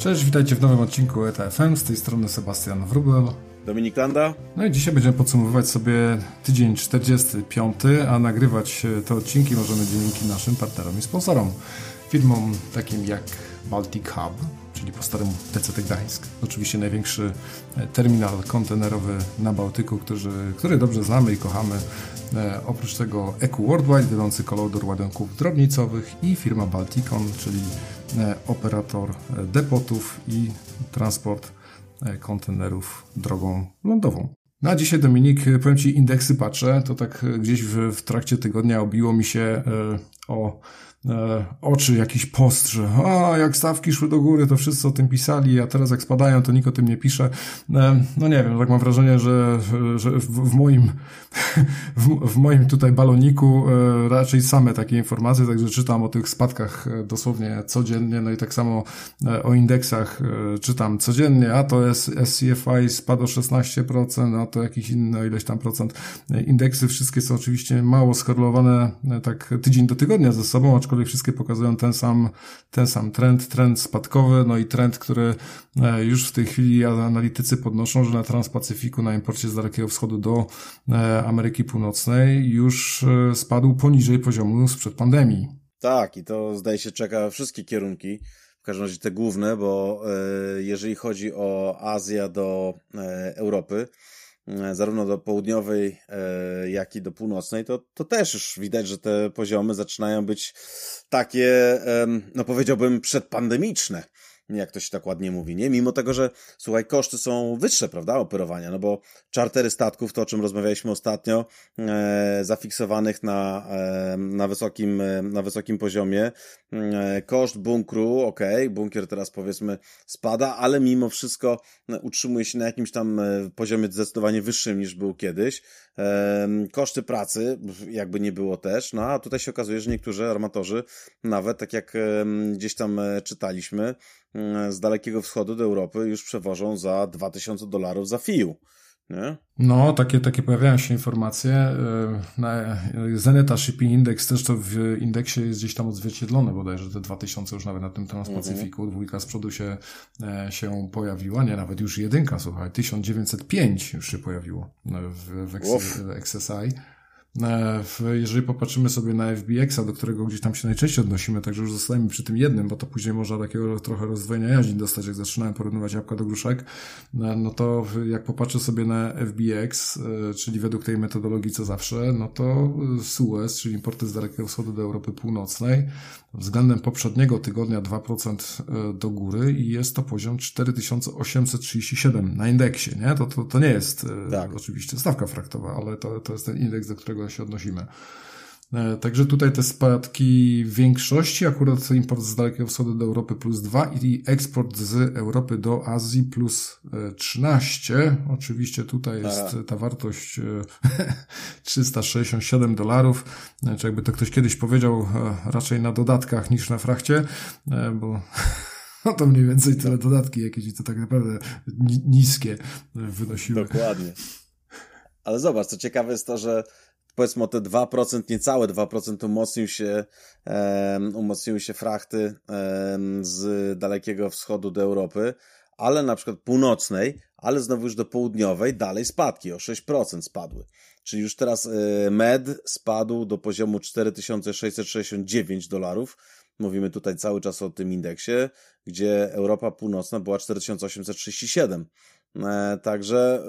Cześć, witajcie w nowym odcinku ETFM. Z tej strony Sebastian Wrubel. Dominik Landa. No i dzisiaj będziemy podsumowywać sobie tydzień 45, a nagrywać te odcinki możemy dzięki naszym partnerom i sponsorom. Firmom takim jak Baltic Hub, czyli po starym TCT Gdańsk. Oczywiście największy terminal kontenerowy na Bałtyku, który, który dobrze znamy i kochamy. E, oprócz tego EQ Worldwide, wiodący kolodor ładunków drobnicowych i firma Balticon, czyli e, operator e, depotów i transport kontenerów drogą lądową. No a dzisiaj Dominik, powiem Ci, indeksy patrzę, to tak gdzieś w, w trakcie tygodnia obiło mi się o e, oczy jakiś post, że a, jak stawki szły do góry, to wszyscy o tym pisali, a teraz jak spadają, to nikt o tym nie pisze. E, no nie wiem, tak mam wrażenie, że, że w, w moim w, w, moim tutaj baloniku e, raczej same takie informacje, także czytam o tych spadkach e, dosłownie codziennie, no i tak samo e, o indeksach e, czytam codziennie, a to jest SCFI spadło 16%, a to jakiś inny ileś tam procent. Indeksy wszystkie są oczywiście mało skorelowane tak tydzień do tygodnia ze sobą, aczkolwiek wszystkie pokazują ten sam, ten sam trend, trend spadkowy, no i trend, który e, już w tej chwili analitycy podnoszą, że na Transpacyfiku, na imporcie z Dalekiego Wschodu do e, Ameryki Północnej już e, spadł poniżej poziomu sprzed pandemii. Tak, i to zdaje się czeka wszystkie kierunki, w każdym razie te główne, bo jeżeli chodzi o Azję do Europy, zarówno do południowej, e, jak i do północnej, to, to też już widać, że te poziomy zaczynają być takie, no powiedziałbym, przedpandemiczne jak to się tak ładnie mówi, nie? Mimo tego, że słuchaj, koszty są wyższe, prawda, operowania, no bo czartery statków, to o czym rozmawialiśmy ostatnio, e, zafiksowanych na, e, na, wysokim, e, na wysokim poziomie, e, koszt bunkru, ok, bunkier teraz powiedzmy spada, ale mimo wszystko e, utrzymuje się na jakimś tam e, poziomie zdecydowanie wyższym niż był kiedyś. Koszty pracy, jakby nie było też, no a tutaj się okazuje, że niektórzy armatorzy, nawet tak jak gdzieś tam czytaliśmy, Mm, z Dalekiego Wschodu do Europy już przewożą za 2000 dolarów za FIU. Nie? No, takie, takie pojawiają się informacje. Y, na Zeneta Shipping Index też to w indeksie jest gdzieś tam odzwierciedlone bodajże te 2000 już nawet na tym Transpacyfiku. Mhm. Dwójka z przodu się, e, się pojawiła, nie, nawet już jedynka, słuchaj, 1905 już się pojawiło w, w, w XSI. E, jeżeli popatrzymy sobie na FBX-a, do którego gdzieś tam się najczęściej odnosimy, także już zostajemy przy tym jednym, bo to później można takiego trochę rozdwojenia jaźni dostać, jak zaczynałem porównywać jabłka do gruszek, e, no to jak popatrzę sobie na FBX, e, czyli według tej metodologii co zawsze, no to Suez, czyli importy z Dalekiego Wschodu do Europy Północnej, względem poprzedniego tygodnia 2% do góry i jest to poziom 4837 na indeksie, nie? To, to, to nie jest tak. oczywiście stawka fraktowa, ale to, to jest ten indeks, do którego się odnosimy. E, także tutaj te spadki w większości, akurat import z Dalekiego Wschodu do Europy plus 2 i eksport z Europy do Azji plus 13. E, Oczywiście tutaj jest Aha. ta wartość 367 e, dolarów. Czy jakby to ktoś kiedyś powiedział, raczej na dodatkach niż na frachcie, bo no to mniej więcej tyle dodatki jakieś i to tak naprawdę niskie wynosiły. Dokładnie. Ale zobacz, co ciekawe jest to, że powiedzmy o te 2%, niecałe 2% umocnił się, um, umocniły się frachty um, z Dalekiego Wschodu do Europy, ale na przykład północnej, ale znowu już do południowej dalej spadki, o 6% spadły. Czyli już teraz y, med spadł do poziomu 4669 dolarów. Mówimy tutaj cały czas o tym indeksie, gdzie Europa Północna była 4837. E, także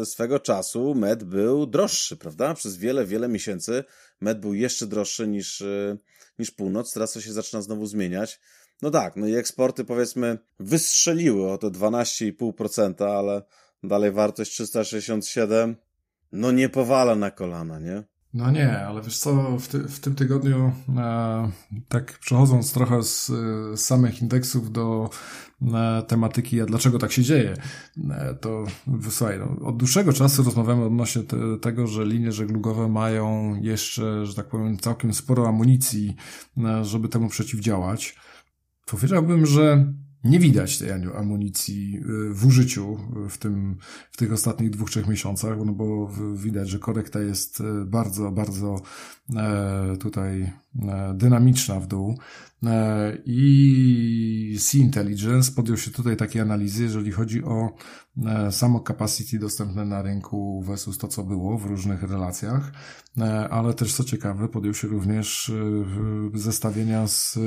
e, swego czasu med był droższy, prawda? Przez wiele, wiele miesięcy med był jeszcze droższy niż, e, niż północ. Teraz to się zaczyna znowu zmieniać. No tak, no i eksporty powiedzmy wystrzeliły o te 12,5%, ale dalej wartość 367 no nie powala na kolana, nie? No nie, ale wiesz co, w, ty, w tym tygodniu e, tak przechodząc trochę z, z samych indeksów do e, tematyki, a dlaczego tak się dzieje, e, to słuchaj, no, od dłuższego czasu rozmawiamy odnośnie te, tego, że linie żeglugowe mają jeszcze, że tak powiem, całkiem sporo amunicji, e, żeby temu przeciwdziałać. Powiedziałbym, że nie widać tej amunicji y, w użyciu w, tym, w tych ostatnich dwóch, trzech miesiącach, no bo widać, że korekta jest y, bardzo, bardzo e, tutaj dynamiczna w dół. I Sea Intelligence podjął się tutaj takiej analizy, jeżeli chodzi o samo capacity dostępne na rynku versus to, co było w różnych relacjach, ale też co ciekawe, podjął się również zestawienia z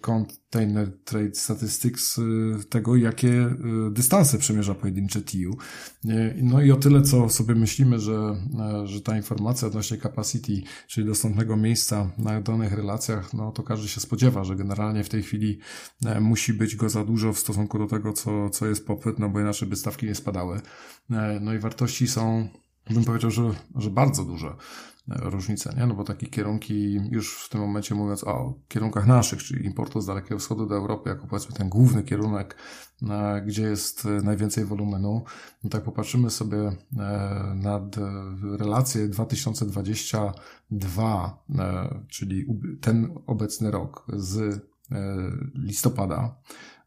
Container Trade Statistics tego, jakie dystanse przemierza pojedyncze TU. No i o tyle, co sobie myślimy, że, że ta informacja odnośnie capacity, czyli dostępnego miejsca na danych relacjach, no to każdy się spodziewa, że generalnie w tej chwili e, musi być go za dużo w stosunku do tego, co, co jest popyt, no bo inaczej by stawki nie spadały. E, no i wartości są, bym powiedział, że, że bardzo duże różnice, nie? No bo takie kierunki, już w tym momencie mówiąc o kierunkach naszych, czyli importu z Dalekiego Wschodu do Europy, jako powiedzmy ten główny kierunek, gdzie jest najwięcej wolumenu, no tak popatrzymy sobie e, nad relację 2022, e, czyli ten obecny rok z e, listopada,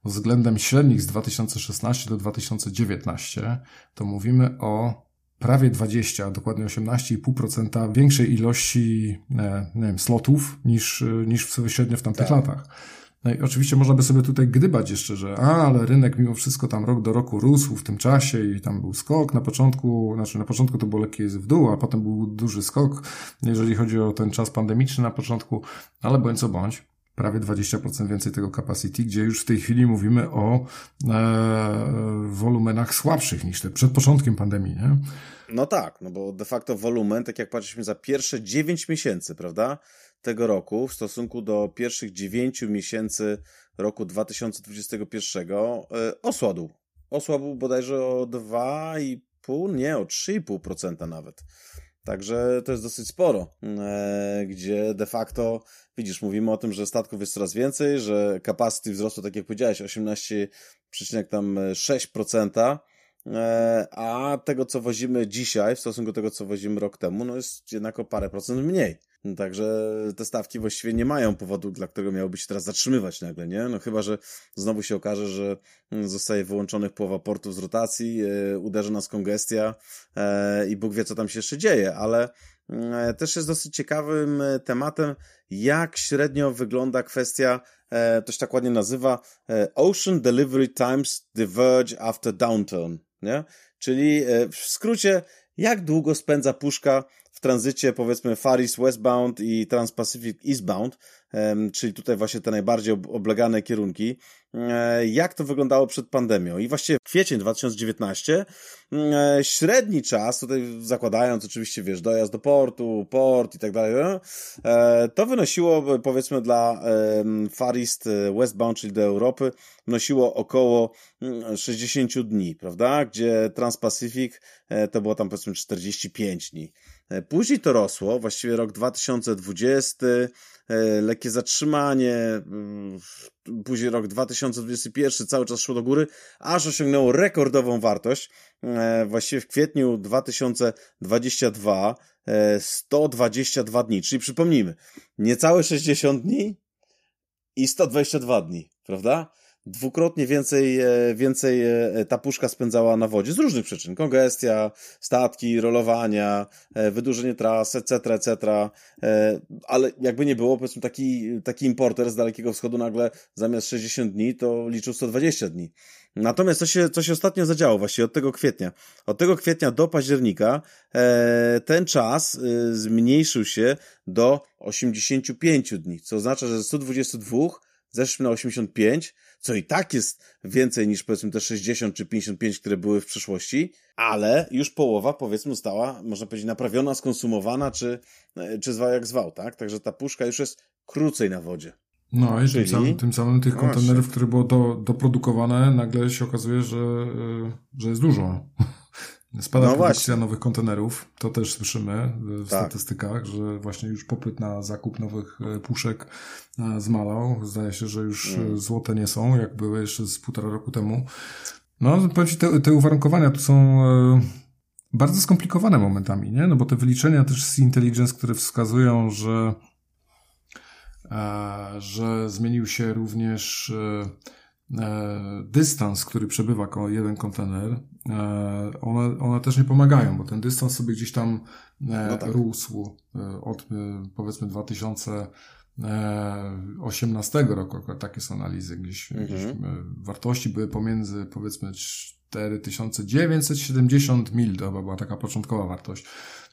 względem średnich z 2016 do 2019, to mówimy o prawie 20, dokładnie 18,5% większej ilości e, nie wiem, slotów niż, niż średnio w tamtych tak. latach. No i oczywiście można by sobie tutaj gdybać jeszcze, że a, ale rynek mimo wszystko tam rok do roku rósł w tym czasie i tam był skok na początku, znaczy na początku to było lekkie w dół, a potem był duży skok, jeżeli chodzi o ten czas pandemiczny na początku, ale bądź co bądź, prawie 20% więcej tego capacity, gdzie już w tej chwili mówimy o e, wolumenach słabszych niż te przed początkiem pandemii, nie? No tak, no bo de facto wolumen, tak jak patrzyliśmy za pierwsze 9 miesięcy, prawda, tego roku w stosunku do pierwszych 9 miesięcy roku 2021 e, osładł. Osłabł bodajże o 2,5, nie, o 3,5% nawet. Także to jest dosyć sporo, e, gdzie de facto, widzisz, mówimy o tym, że statków jest coraz więcej, że capacity wzrosło, tak jak powiedziałeś, 18,6%, e, a tego, co wozimy dzisiaj w stosunku do tego, co wozimy rok temu, no jest jednak o parę procent mniej. Także te stawki właściwie nie mają powodu, dla którego miałoby się teraz zatrzymywać nagle, nie? No chyba, że znowu się okaże, że zostaje wyłączonych połowa portów z rotacji, yy, uderzy nas kongestia yy, i Bóg wie, co tam się jeszcze dzieje, ale yy, też jest dosyć ciekawym tematem, jak średnio wygląda kwestia, to się tak ładnie nazywa, Ocean Delivery Times Diverge After Downturn, nie? Czyli w skrócie, jak długo spędza puszka tranzycie powiedzmy Far East Westbound i Trans-Pacific Eastbound, czyli tutaj właśnie te najbardziej oblegane kierunki, e, jak to wyglądało przed pandemią. I właściwie kwiecień 2019, e, średni czas, tutaj zakładając oczywiście, wiesz, dojazd do portu, port i tak dalej, e, to wynosiło powiedzmy dla Far East Westbound, czyli do Europy, wynosiło około 60 mm, dni, prawda? Gdzie Trans-Pacific to było tam powiedzmy 45 dni. Później to rosło, właściwie rok 2020, E, lekkie zatrzymanie, mm, później rok 2021 cały czas szło do góry, aż osiągnęło rekordową wartość. E, właściwie w kwietniu 2022 122 e, dni, czyli przypomnijmy, niecałe 60 dni i 122 dni, prawda? Dwukrotnie więcej, e, więcej e, ta puszka spędzała na wodzie z różnych przyczyn. Kongestia, statki, rolowania, e, wydłużenie tras, etc., etc. Ale jakby nie było, powiedzmy taki, taki importer z Dalekiego Wschodu nagle zamiast 60 dni to liczył 120 dni. Natomiast co się, co się ostatnio zadziało, właściwie od tego kwietnia. Od tego kwietnia do października ten czas zmniejszył się do 85 dni, co oznacza, że ze 122 zeszliśmy na 85, co i tak jest więcej niż powiedzmy te 60 czy 55, które były w przeszłości, ale już połowa powiedzmy została, można powiedzieć, naprawiona, skonsumowana, czy, e, czy zwał jak zwał, tak? Także ta puszka już jest krócej na wodzie. No i Czyli... tym, samym, tym samym tych no kontenerów, które było do, doprodukowane, nagle się okazuje, że, e, że jest dużo. Spada no produkcja nowych kontenerów, to też słyszymy w tak. statystykach, że właśnie już popyt na zakup nowych e, puszek e, zmalał. Zdaje się, że już mm. złote nie są, jak były jeszcze z półtora roku temu. No, powiem Ci, te, te uwarunkowania tu są bardzo skomplikowane momentami, nie? No bo te wyliczenia też z Intelligence, które wskazują, że, że zmienił się również dystans, który przebywa jeden kontener, one, one też nie pomagają, bo ten dystans sobie gdzieś tam no tak. rósł od powiedzmy 2000 18 roku, takie są analizy, gdzieś, mhm. gdzieś wartości były pomiędzy powiedzmy 4970 mil, to chyba była taka początkowa wartość.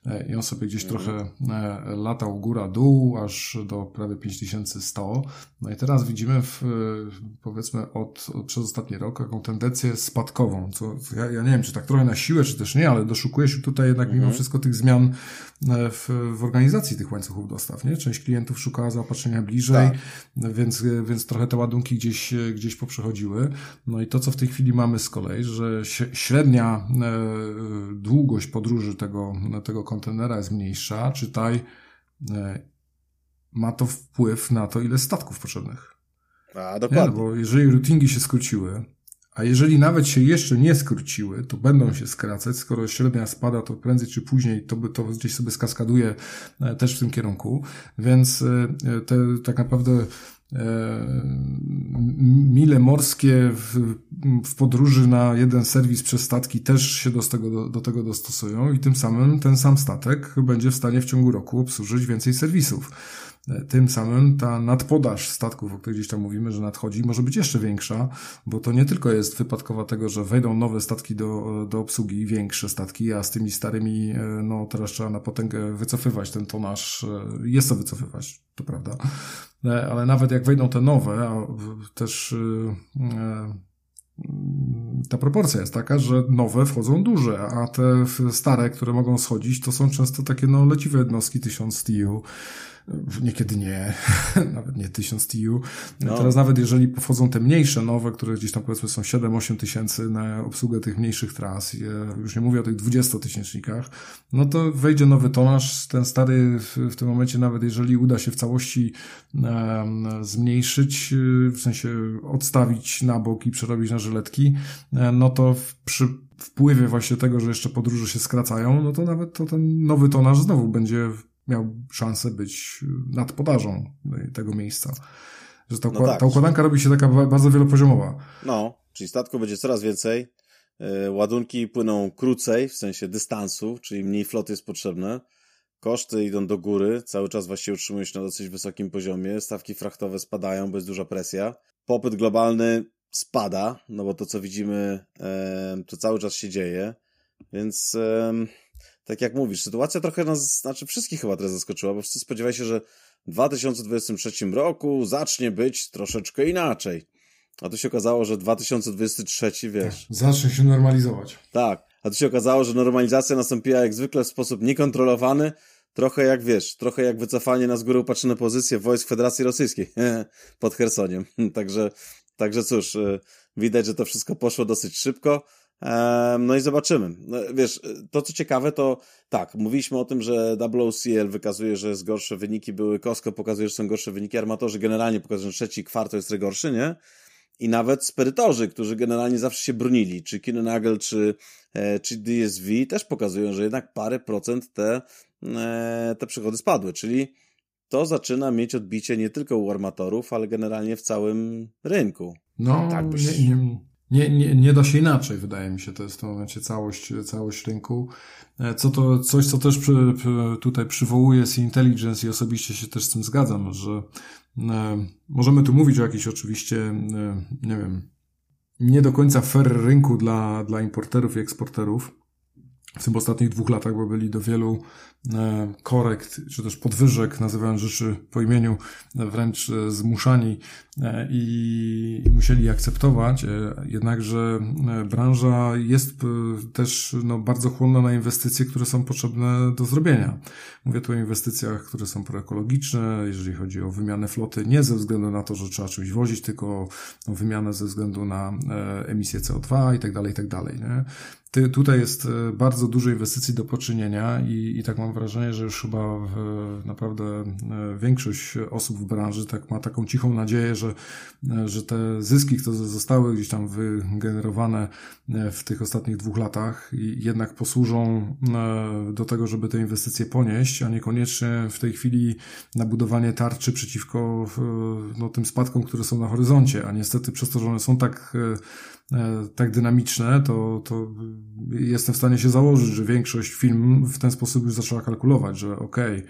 E, I on sobie gdzieś mhm. trochę e, latał góra-dół, aż do prawie 5100. No i teraz widzimy w, powiedzmy od, od, przez ostatni rok taką tendencję spadkową, co ja, ja nie wiem, czy tak trochę na siłę, czy też nie, ale doszukuje się tutaj jednak mimo mhm. wszystko tych zmian e, w, w organizacji tych łańcuchów dostaw, nie? Część klientów szukała zaopatrzenia bliżej, tak. więc, więc trochę te ładunki gdzieś, gdzieś poprzechodziły. No i to, co w tej chwili mamy z kolei, że średnia długość podróży tego, tego kontenera jest mniejsza, czytaj, e, ma to wpływ na to, ile statków potrzebnych. A, dokładnie. Nie, bo jeżeli routingi się skróciły, a jeżeli nawet się jeszcze nie skróciły, to będą się skracać. Skoro średnia spada, to prędzej czy później to, to gdzieś sobie skaskaduje e, też w tym kierunku. Więc e, te tak naprawdę mile morskie w, w, podróży na jeden serwis przez statki też się do tego, do, do, tego dostosują i tym samym ten sam statek będzie w stanie w ciągu roku obsłużyć więcej serwisów. Tym samym ta nadpodaż statków, o których gdzieś tam mówimy, że nadchodzi, może być jeszcze większa, bo to nie tylko jest wypadkowa tego, że wejdą nowe statki do, do obsługi, większe statki, a z tymi starymi, no teraz trzeba na potęgę wycofywać ten tonaż, jest to wycofywać, to prawda. Ale nawet jak wejdą te nowe, a też e, ta proporcja jest taka, że nowe wchodzą duże, a te stare, które mogą schodzić, to są często takie no leciwe jednostki 1000 TU, Niekiedy nie, nawet nie 1000 TU. No. Teraz nawet jeżeli wchodzą te mniejsze, nowe, które gdzieś tam powiedzmy są 7-8 tysięcy na obsługę tych mniejszych tras, już nie mówię o tych 20 tysięcznikach, no to wejdzie nowy tonaż, ten stary w, w tym momencie nawet jeżeli uda się w całości um, zmniejszyć, w sensie odstawić na bok i przerobić na żyletki, e, no to przy wpływie właśnie tego, że jeszcze podróże się skracają, no to nawet to ten nowy tonaż znowu będzie miał szansę być nad podażą tego miejsca. Że ta, no tak. ta układanka robi się taka bardzo wielopoziomowa. No, czyli statku będzie coraz więcej, e, ładunki płyną krócej, w sensie dystansu, czyli mniej floty jest potrzebne, koszty idą do góry, cały czas właściwie utrzymują się na dosyć wysokim poziomie, stawki frachtowe spadają, bo jest duża presja, popyt globalny spada, no bo to co widzimy, to cały czas się dzieje, więc tak jak mówisz, sytuacja trochę nas, znaczy wszystkich chyba teraz zaskoczyła, bo wszyscy spodziewali się, że w 2023 roku zacznie być troszeczkę inaczej. A tu się okazało, że 2023, wiesz. Tak, zacznie się normalizować. Tak. A tu się okazało, że normalizacja nastąpiła jak zwykle w sposób niekontrolowany, trochę jak wiesz, trochę jak wycofanie na z góry upatrzone pozycje wojsk Federacji Rosyjskiej pod Chersoniem. także, także cóż, y, widać, że to wszystko poszło dosyć szybko. No i zobaczymy. No, wiesz, to co ciekawe, to tak, mówiliśmy o tym, że WOCL wykazuje, że jest gorsze wyniki były, Costco pokazuje, że są gorsze wyniki, armatorzy generalnie pokazują, że trzeci kwartał jest najgorszy, nie? I nawet sperytorzy, którzy generalnie zawsze się bronili, czy Kinenagel, czy, e, czy DSV też pokazują, że jednak parę procent te, e, te przychody spadły, czyli to zaczyna mieć odbicie nie tylko u armatorów, ale generalnie w całym rynku. No, tak byś... nie, nie, nie, nie, nie da się inaczej, wydaje mi się. To jest w tym momencie całość, całość rynku. E, co to, coś, co też przy, tutaj przywołuje z Intelligence i osobiście się też z tym zgadzam, że e, możemy tu mówić o jakiejś oczywiście, e, nie wiem, nie do końca fair rynku dla, dla importerów i eksporterów. W tym ostatnich dwóch latach, bo byli do wielu E, korekt, czy też podwyżek, nazywając rzeczy po imieniu, e, wręcz e, zmuszani i musieli akceptować. Jednakże branża jest też no, bardzo chłonna na inwestycje, które są potrzebne do zrobienia. Mówię tu o inwestycjach, które są proekologiczne, jeżeli chodzi o wymianę floty, nie ze względu na to, że trzeba czymś wozić, tylko o wymianę ze względu na emisję CO2 i tak dalej, tak dalej. Nie? Ty, tutaj jest e, bardzo dużo inwestycji do poczynienia i, i tak mam wrażenie, że już chyba w, naprawdę e, większość osób w branży tak ma taką cichą nadzieję, że, e, że te zyski, które zostały gdzieś tam wygenerowane w tych ostatnich dwóch latach jednak posłużą do tego, żeby te inwestycje ponieść, a niekoniecznie w tej chwili na budowanie tarczy przeciwko no, tym spadkom, które są na horyzoncie, a niestety przez to, że one są tak tak dynamiczne, to, to jestem w stanie się założyć, że większość firm w ten sposób już zaczęła kalkulować, że okej, okay,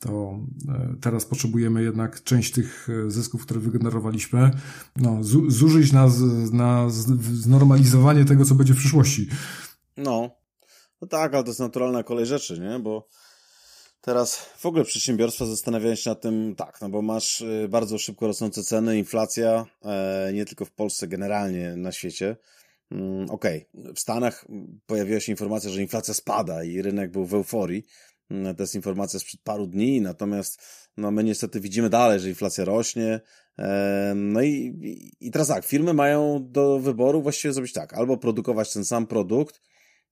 to e, teraz potrzebujemy jednak część tych e, zysków, które wygenerowaliśmy, no, zużyć na, na znormalizowanie tego, co będzie w przyszłości. No, no tak, ale to jest naturalna kolej rzeczy, nie? Bo Teraz w ogóle przedsiębiorstwa zastanawiają się nad tym, tak, no bo masz y, bardzo szybko rosnące ceny, inflacja, e, nie tylko w Polsce, generalnie na świecie. Mm, okej, okay. w Stanach pojawiła się informacja, że inflacja spada i rynek był w euforii. Mm, to jest informacja sprzed paru dni, natomiast no my niestety widzimy dalej, że inflacja rośnie. E, no i, i teraz tak, firmy mają do wyboru właściwie zrobić tak, albo produkować ten sam produkt,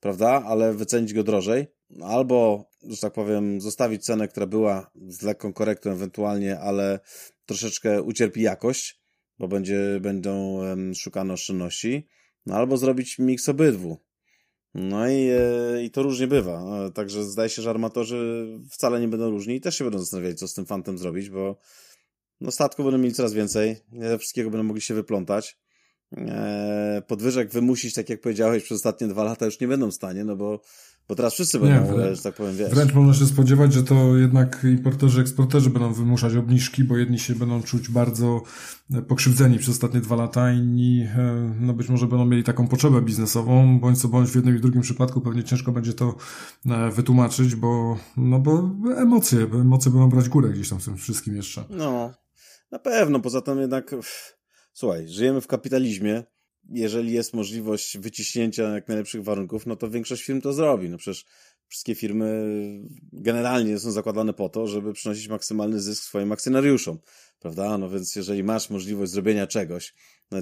prawda, ale wycenić go drożej, albo, że tak powiem, zostawić cenę, która była z lekką korektą ewentualnie, ale troszeczkę ucierpi jakość, bo będzie, będą szukane oszczędności, no, albo zrobić miks obydwu. No i, e, i to różnie bywa. E, także zdaje się, że armatorzy wcale nie będą różni i też się będą zastanawiali, co z tym fantem zrobić, bo no statków będą mieli coraz więcej, nie wszystkiego będą mogli się wyplątać. E, podwyżek wymusić, tak jak powiedziałeś, przez ostatnie dwa lata już nie będą w stanie, no bo, bo teraz wszyscy będą, nie, że tak powiem, wiesz. Wręcz można się spodziewać, że to jednak importerzy, eksporterzy będą wymuszać obniżki, bo jedni się będą czuć bardzo e, pokrzywdzeni przez ostatnie dwa lata, inni e, no być może będą mieli taką potrzebę biznesową, bądź co bądź w jednym i w drugim przypadku pewnie ciężko będzie to wytłumaczyć, bo, no bo emocje, emocje będą brać górę gdzieś tam w tym wszystkim jeszcze. No, na pewno, poza tym jednak Słuchaj, żyjemy w kapitalizmie. Jeżeli jest możliwość wyciśnięcia jak najlepszych warunków, no to większość firm to zrobi. No przecież wszystkie firmy generalnie są zakładane po to, żeby przynosić maksymalny zysk swoim akcjonariuszom, prawda? No więc jeżeli masz możliwość zrobienia czegoś,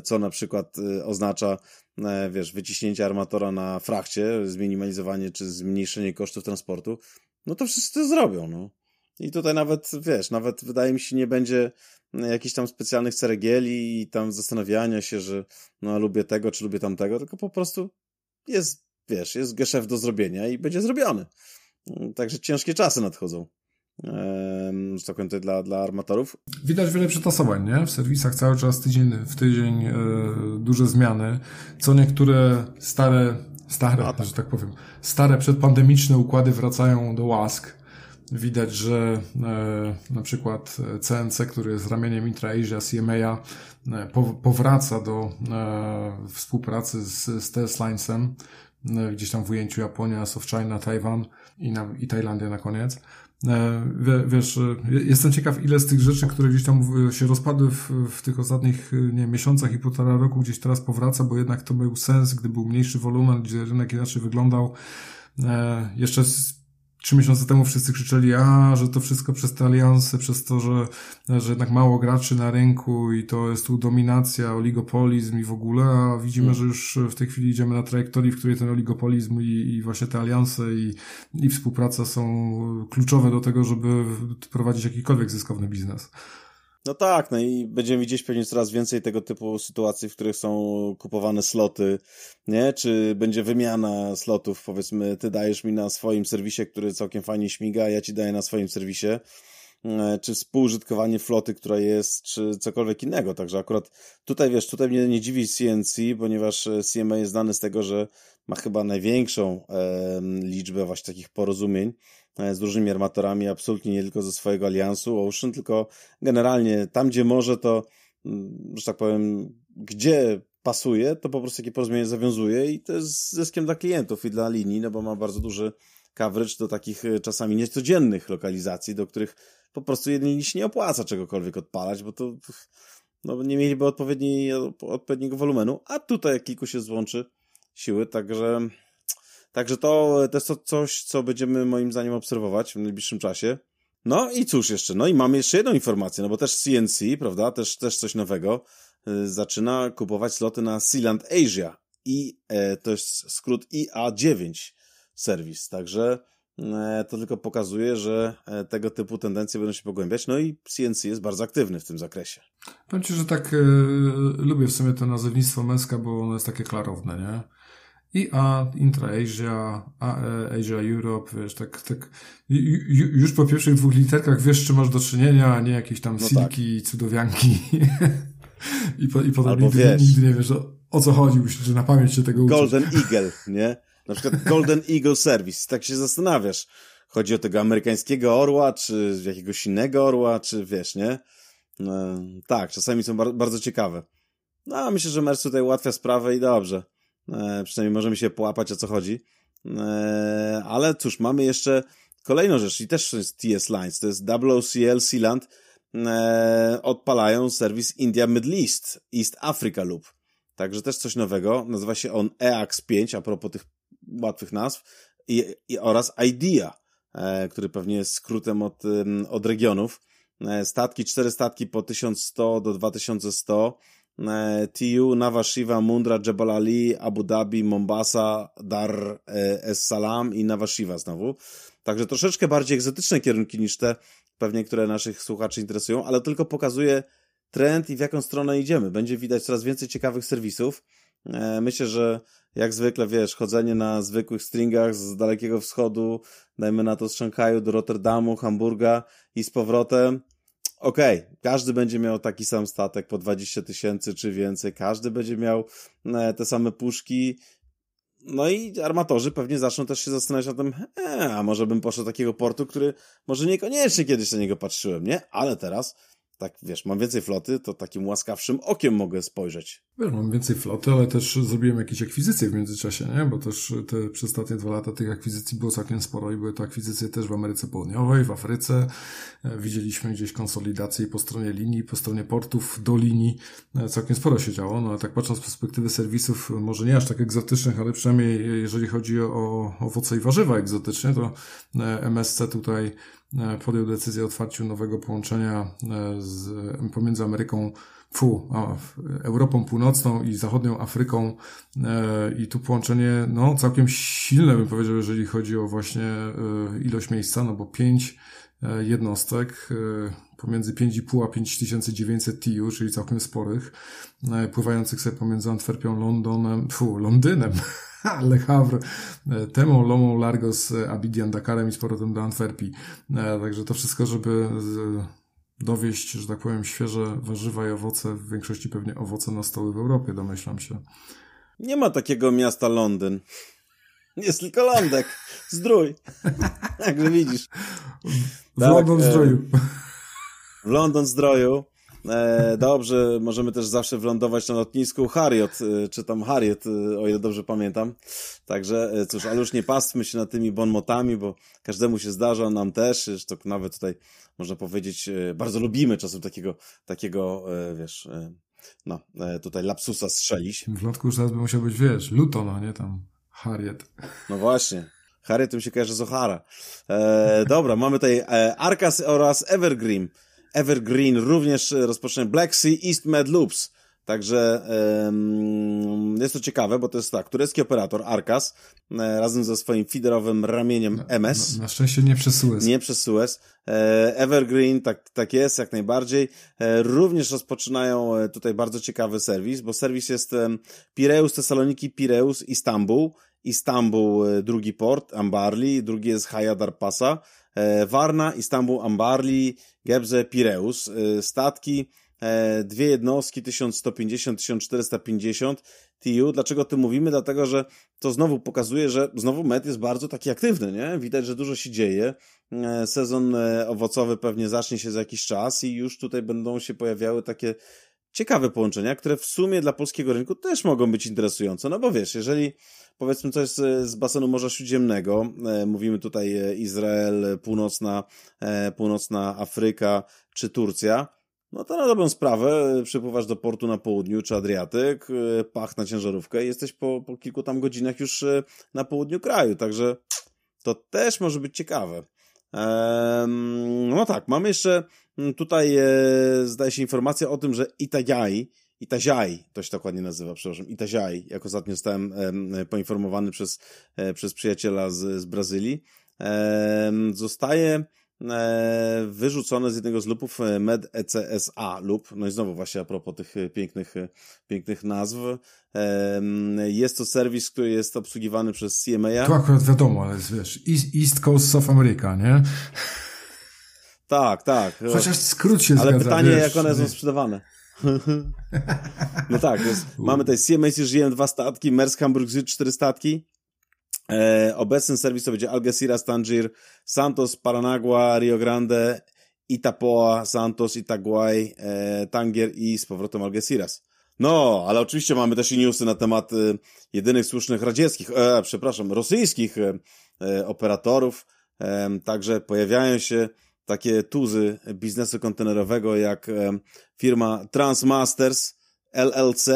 co na przykład y, oznacza, e, wiesz, wyciśnięcie armatora na frachcie, zminimalizowanie czy zmniejszenie kosztów transportu, no to wszyscy to zrobią, no. I tutaj nawet, wiesz, nawet wydaje mi się nie będzie jakichś tam specjalnych ceregieli i tam zastanawiania się, że no lubię tego, czy lubię tamtego, tylko po prostu jest, wiesz, jest geszef do zrobienia i będzie zrobiony. Także ciężkie czasy nadchodzą. Ehm, że tak powiem, dla, dla armatorów. Widać wiele przetasowań, nie? W serwisach cały czas tydzień w tydzień e, duże zmiany. Co niektóre stare, stare, tak. że tak powiem, stare przedpandemiczne układy wracają do łask Widać, że e, na przykład CNC, który jest ramieniem Intra-Asia, CMA, e, powraca do e, współpracy z, z Linesem, gdzieś tam w ujęciu Japonia, South China, Tajwan i, na, i Tajlandia na koniec. Wiesz, jestem ciekaw, ile z tych rzeczy, które gdzieś tam się rozpadły w, w tych ostatnich nie, miesiącach i półtora roku, gdzieś teraz powraca, bo jednak to był sens, gdy był mniejszy wolumen, gdzie rynek inaczej wyglądał. Jeszcze trzy miesiące temu wszyscy krzyczeli, a, że to wszystko przez te alianse, przez to, że, że jednak mało graczy na rynku i to jest tu dominacja, oligopolizm i w ogóle, a widzimy, mm. że już w tej chwili idziemy na trajektorii, w której ten oligopolizm i, i właśnie te alianse i, i współpraca są kluczowe do tego, żeby prowadzić jakikolwiek zyskowny biznes. No tak, no i będziemy widzieć pewnie coraz więcej tego typu sytuacji, w których są kupowane sloty, nie? Czy będzie wymiana slotów, powiedzmy, ty dajesz mi na swoim serwisie, który całkiem fajnie śmiga, ja ci daję na swoim serwisie, czy współużytkowanie floty, która jest, czy cokolwiek innego. Także akurat tutaj, wiesz, tutaj mnie nie dziwi CNC, ponieważ e, CMA jest znany z tego, że ma chyba największą e, liczbę właśnie takich porozumień E, z różnymi armatorami, absolutnie nie tylko ze swojego aliansu Ocean, tylko generalnie tam, gdzie może, to, mm, że tak powiem, gdzie pasuje, to po prostu takie porozumienie zawiązuje i to jest zyskiem dla klientów i dla linii, no bo ma bardzo duży coverage do takich e, czasami niecodziennych lokalizacji, do których po prostu jedni się nie opłaca czegokolwiek odpalać, bo to no, nie mieliby odpowiedni, odpowiedniego wolumenu, a tutaj kilku się złączy siły, także Także to, jest to coś, co będziemy moim zdaniem obserwować w najbliższym czasie. No i cóż jeszcze, no i mamy jeszcze jedną informację, no bo też CNC, prawda, też, też coś nowego, yy, zaczyna kupować sloty na Sealand Asia i to jest skrót IA9 serwis, także to tylko pokazuje, że tego typu tendencje będą się pogłębiać, no i CNC jest bardzo aktywny w tym zakresie. Powiem Ci, że tak e, lubię w sumie to nazewnictwo męska, bo ono jest takie klarowne, nie? I A, Intra-Asia, e, Asia Europe, wiesz, tak, tak, już po pierwszych dwóch literkach wiesz, czy masz do czynienia, a nie jakieś tam no silki, tak. cudowianki. I, po, i potem Albo nigdy, wiesz, nigdy nie wiesz, o, o co chodzi, musisz, że na pamięć się tego uczyć. Golden Eagle, nie? Na przykład Golden Eagle Service. Tak się zastanawiasz. Chodzi o tego amerykańskiego orła, czy jakiegoś innego orła, czy wiesz, nie? No, tak, czasami są bar bardzo ciekawe. No, myślę, że Merz tutaj ułatwia sprawę i dobrze. E, przynajmniej możemy się połapać, o co chodzi. E, ale cóż, mamy jeszcze kolejną rzecz i też jest TS Lines, to jest WOCL Sealand. E, odpalają serwis India Middle East, East Africa Loop. Także też coś nowego. Nazywa się on EAX5, a propos tych łatwych nazw. I, i oraz IDEA, e, który pewnie jest skrótem od, od regionów. E, statki, cztery statki po 1100 do 2100 E, TU, Nava Shiva, Mundra, Jebel Ali, Abu Dhabi, Mombasa, Dar e, es Salam i Nava Shiva znowu. Także troszeczkę bardziej egzotyczne kierunki niż te, pewnie, które naszych słuchaczy interesują, ale tylko pokazuje trend i w jaką stronę idziemy. Będzie widać coraz więcej ciekawych serwisów. E, myślę, że jak zwykle, wiesz, chodzenie na zwykłych stringach z Dalekiego Wschodu, dajmy na to z Szanghaju do Rotterdamu, Hamburga i z powrotem, okej, okay, każdy będzie miał taki sam statek po 20 tysięcy czy więcej, każdy będzie miał e, te same puszki, no i armatorzy pewnie zaczną też się zastanawiać nad tym, e, a może bym poszedł do takiego portu, który może niekoniecznie kiedyś na niego patrzyłem, nie? Ale teraz tak wiesz, mam więcej floty, to takim łaskawszym okiem mogę spojrzeć. Wiesz, mam więcej floty, ale też zrobiłem jakieś akwizycje w międzyczasie, nie? Bo też te przez ostatnie dwa lata tych akwizycji było całkiem sporo i były to akwizycje też w Ameryce Południowej, w Afryce. E, widzieliśmy gdzieś konsolidację po stronie linii, po stronie portów do linii. E, całkiem sporo się działo, no ale tak patrząc z perspektywy serwisów, może nie aż tak egzotycznych, ale przynajmniej jeżeli chodzi o owoce i warzywa egzotyczne, to e, MSC tutaj E, podjął decyzję o otwarciu nowego połączenia e, z, pomiędzy Ameryką, fu, a, Europą Północną i Zachodnią Afryką. E, i tu połączenie, no, całkiem silne bym powiedział, jeżeli chodzi o właśnie ilość miejsca, no bo pięć jednostek pomiędzy 5,5 a 5900 TU, czyli całkiem sporych, pływających sobie pomiędzy Antwerpią, Londonem, fu, Londynem, Le Havre, e, Temą, Lomą, Largos, e, Abidjan, Dakarem i z powrotem do Antwerpii. E, także to wszystko, żeby dowieść, że tak powiem, świeże warzywa i owoce, w większości pewnie owoce na stoły w Europie, domyślam się. Nie ma takiego miasta Londyn. Jest tylko lądek. Zdrój. Jakże widzisz. W tak, London Zdroju. W London Zdroju. E, dobrze, możemy też zawsze wlądować na lotnisku Harriet, e, czy tam Harriet, e, o ile dobrze pamiętam. Także cóż, ale już nie pastwmy się nad tymi bonmotami, bo każdemu się zdarza, nam też, zresztą nawet tutaj można powiedzieć, bardzo lubimy czasem takiego, takiego, wiesz, no, tutaj lapsusa strzelić. W lotku już teraz by musiał być, wiesz, Luton, a nie tam Harriet. No właśnie. Harriet tym się kojarzy z O'Hara. E, dobra, mamy tutaj e, Arkas oraz Evergreen. Evergreen również rozpocznie Black Sea East Med Loops. Także jest to ciekawe, bo to jest tak, turecki operator Arkas e, razem ze swoim feederowym ramieniem MS. Na, na szczęście nie przez Suez. Nie przez Suez. Evergreen, tak, tak jest, jak najbardziej. E, również rozpoczynają e, tutaj bardzo ciekawy serwis, bo serwis jest Pireus, Tesaloniki, Pireus, Istanbul. Istanbul, drugi port, Ambarli, drugi jest Hayadar Pasa. Warna, Istanbul, Ambarli, Gebze, Pireus. Statki, dwie jednostki 1150-1450 TU. Dlaczego o tym mówimy? Dlatego, że to znowu pokazuje, że znowu Met jest bardzo taki aktywny, nie? Widać, że dużo się dzieje. Sezon owocowy pewnie zacznie się za jakiś czas i już tutaj będą się pojawiały takie ciekawe połączenia, które w sumie dla polskiego rynku też mogą być interesujące. No bo wiesz, jeżeli powiedzmy coś z, z basenu Morza Śródziemnego, e, mówimy tutaj e, Izrael, północna, e, północna Afryka czy Turcja, no to na dobrą sprawę przypływasz do portu na południu czy Adriatyk, pach na ciężarówkę i jesteś po, po kilku tam godzinach już na południu kraju, także to też może być ciekawe. Ehm, no tak, mamy jeszcze tutaj, zdaje się, informacja o tym, że Itajai Itajaí, to się dokładnie nazywa, przepraszam, Itajaí, jak ostatnio zostałem poinformowany przez, przez przyjaciela z, z Brazylii, zostaje wyrzucone z jednego z lupów Med ECSA lub, no i znowu właśnie a propos tych pięknych, pięknych nazw. Jest to serwis, który jest obsługiwany przez CMA. To akurat wiadomo, ale wiesz, East Coast of America, nie? Tak, tak. Chociaż skrót się Ale zgadza, pytanie, wiesz, jak one są sprzedawane. no tak, mamy tutaj CMA, żyjemy dwa statki, Maersk Hamburg Süd cztery statki. E, obecny serwis to będzie Algeciras, Tangier, Santos, Paranagua, Rio Grande, Itapoa, Santos, Itaguay, e, Tangier i z powrotem Algeciras. No, ale oczywiście mamy też i newsy na temat e, jedynych słusznych radzieckich, e, przepraszam, rosyjskich e, operatorów. E, także pojawiają się takie tuzy biznesu kontenerowego jak firma Transmasters LLC,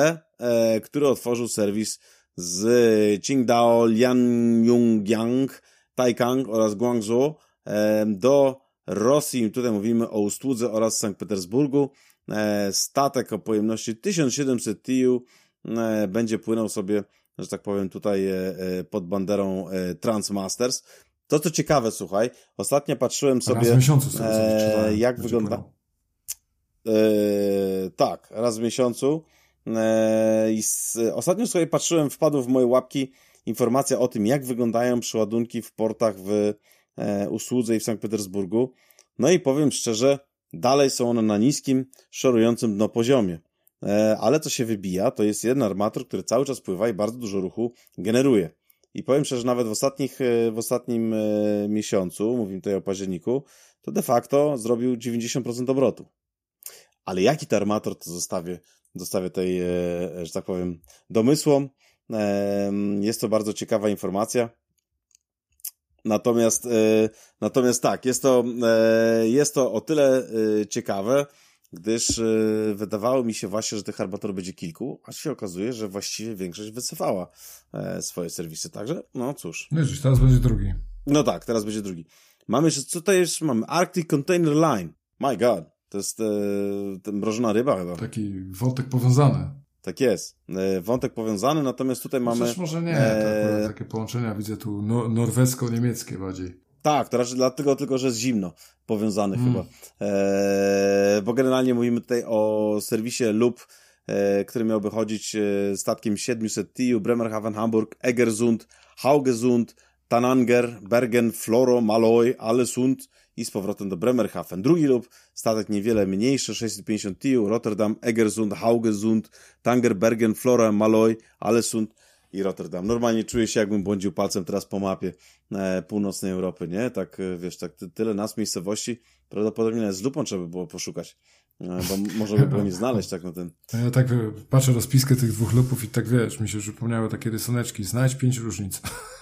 który otworzył serwis z Qingdao, Lianyungyang, Taikang oraz Guangzhou e, do Rosji. Tutaj mówimy o Ustłudze oraz Sankt Petersburgu. Statek o pojemności 1700 TIU będzie płynął sobie, że tak powiem, tutaj pod banderą Transmasters. To, co ciekawe, słuchaj, ostatnio patrzyłem sobie, raz w miesiącu sobie e, jak wygląda. E, tak, raz w miesiącu. E, i z, ostatnio sobie patrzyłem, wpadł w moje łapki informacja o tym, jak wyglądają przeładunki w portach w e, Usłudze i w Sankt Petersburgu. No i powiem szczerze, dalej są one na niskim, szorującym dno poziomie. E, ale co się wybija, to jest jeden armator, który cały czas pływa i bardzo dużo ruchu generuje. I powiem szczerze, nawet w, ostatnich, e, w ostatnim e, miesiącu, mówimy tutaj o październiku, to de facto zrobił 90% obrotu. Ale jaki to armator, to zostawię, zostawię tej, e, że tak powiem, domysłom. Jest to bardzo ciekawa informacja. Natomiast, natomiast tak, jest to, jest to o tyle ciekawe, gdyż e, wydawało mi się właśnie, że tych armatorów będzie kilku, a się okazuje, że właściwie większość wycofała e, swoje serwisy. Także, no cóż. Wiesz, teraz będzie drugi. No tak, teraz będzie drugi. Mamy jeszcze, co to jest? Mamy Arctic Container Line. My God. To jest e, mrożona ryba chyba. Taki wątek powiązany. Tak jest. E, wątek powiązany, natomiast tutaj mamy... Chociaż może nie, e... takie połączenia widzę tu no, norwesko-niemieckie bardziej. Tak, to raczej dlatego tylko, że jest zimno powiązany mm. chyba. Eee, bo generalnie mówimy tutaj o serwisie lub e, który miałby chodzić e, statkiem 700 TIU, Bremerhaven, Hamburg, Egersund, Haugesund, Tananger, Bergen, Floro, Malloy, Allesund i z powrotem do Bremerhaven. Drugi lub statek niewiele mniejszy, 650 TIU, Rotterdam, Egersund, Haugesund, Tanger, Bergen, Flora, Malloy, Allesund i Rotterdam. Normalnie czuję się, jakbym błądził palcem teraz po mapie e, północnej Europy, nie? Tak, e, wiesz, tak tyle nas miejscowości, prawdopodobnie z lupą trzeba by było poszukać, e, bo może by było nie znaleźć tak na ten. Ja tak e, patrzę rozpiskę tych dwóch lupów i tak wiesz, mi się przypomniały takie rysoneczki, znajdź pięć różnic.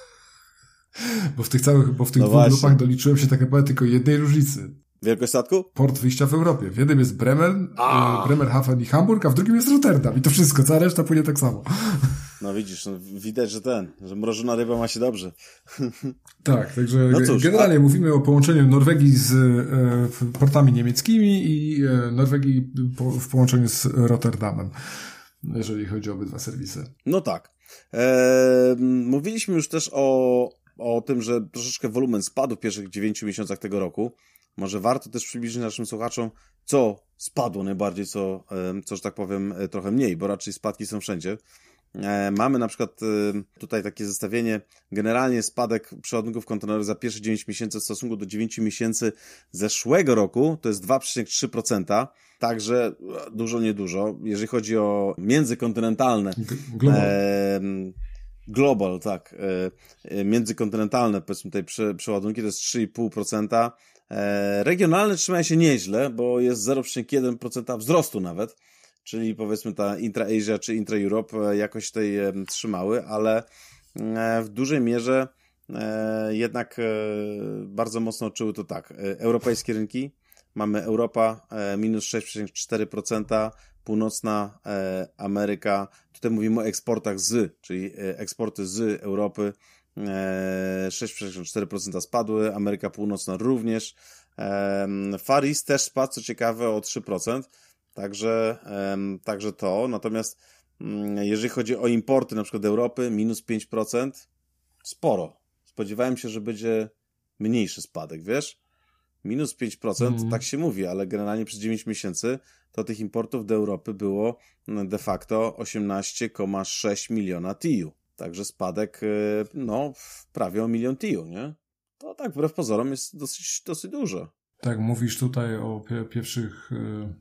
bo w tych całych, bo w tych no dwóch właśnie. lupach doliczyłem się tak naprawdę tylko jednej różnicy. Wielkość statku? Port wyjścia w Europie. W jednym jest Bremen, Bremerhaven i Hamburg, a w drugim jest Rotterdam. I to wszystko, cała reszta płynie tak samo. No widzisz, no, widać, że ten, że mrożona ryba ma się dobrze. Tak, także no cóż, generalnie a... mówimy o połączeniu Norwegii z e, portami niemieckimi i e, Norwegii po, w połączeniu z Rotterdamem, jeżeli chodzi o obydwa serwisy. No tak. E, mówiliśmy już też o, o tym, że troszeczkę wolumen spadł w pierwszych dziewięciu miesiącach tego roku. Może warto też przybliżyć naszym słuchaczom, co spadło najbardziej, co, e, co że tak powiem, e, trochę mniej, bo raczej spadki są wszędzie. E, mamy na przykład e, tutaj takie zestawienie, generalnie spadek przeładunków kontenerowych za pierwsze 9 miesięcy w stosunku do 9 miesięcy zeszłego roku to jest 2,3%, także dużo, niedużo. Jeżeli chodzi o międzykontynentalne... E, global, tak. E, międzykontynentalne, powiedzmy tutaj prze, przeładunki to jest 3,5%. E, regionalne trzymają się nieźle, bo jest 0,1% wzrostu nawet czyli powiedzmy ta Intra-Asia czy Intra-Europe e, jakoś tutaj trzymały, ale e, w dużej mierze e, jednak bardzo mocno odczuły to tak. Europejskie rynki, mamy Europa minus 6,4%, północna Ameryka, tutaj mówimy o eksportach z, czyli eksporty z Europy 6,4% spadły, Ameryka Północna również. Far East też spadł, co ciekawe, o 3%. Także, także to. Natomiast mm, jeżeli chodzi o importy na przykład Europy, minus 5%, sporo. Spodziewałem się, że będzie mniejszy spadek, wiesz? Minus 5%, mm. tak się mówi, ale generalnie przez 9 miesięcy to tych importów do Europy było mm, de facto 18,6 miliona TIU. Także spadek, y, no, prawie o milion TIU, nie? To tak, wbrew pozorom jest dosyć, dosyć dużo. Tak, mówisz tutaj o pierwszych y,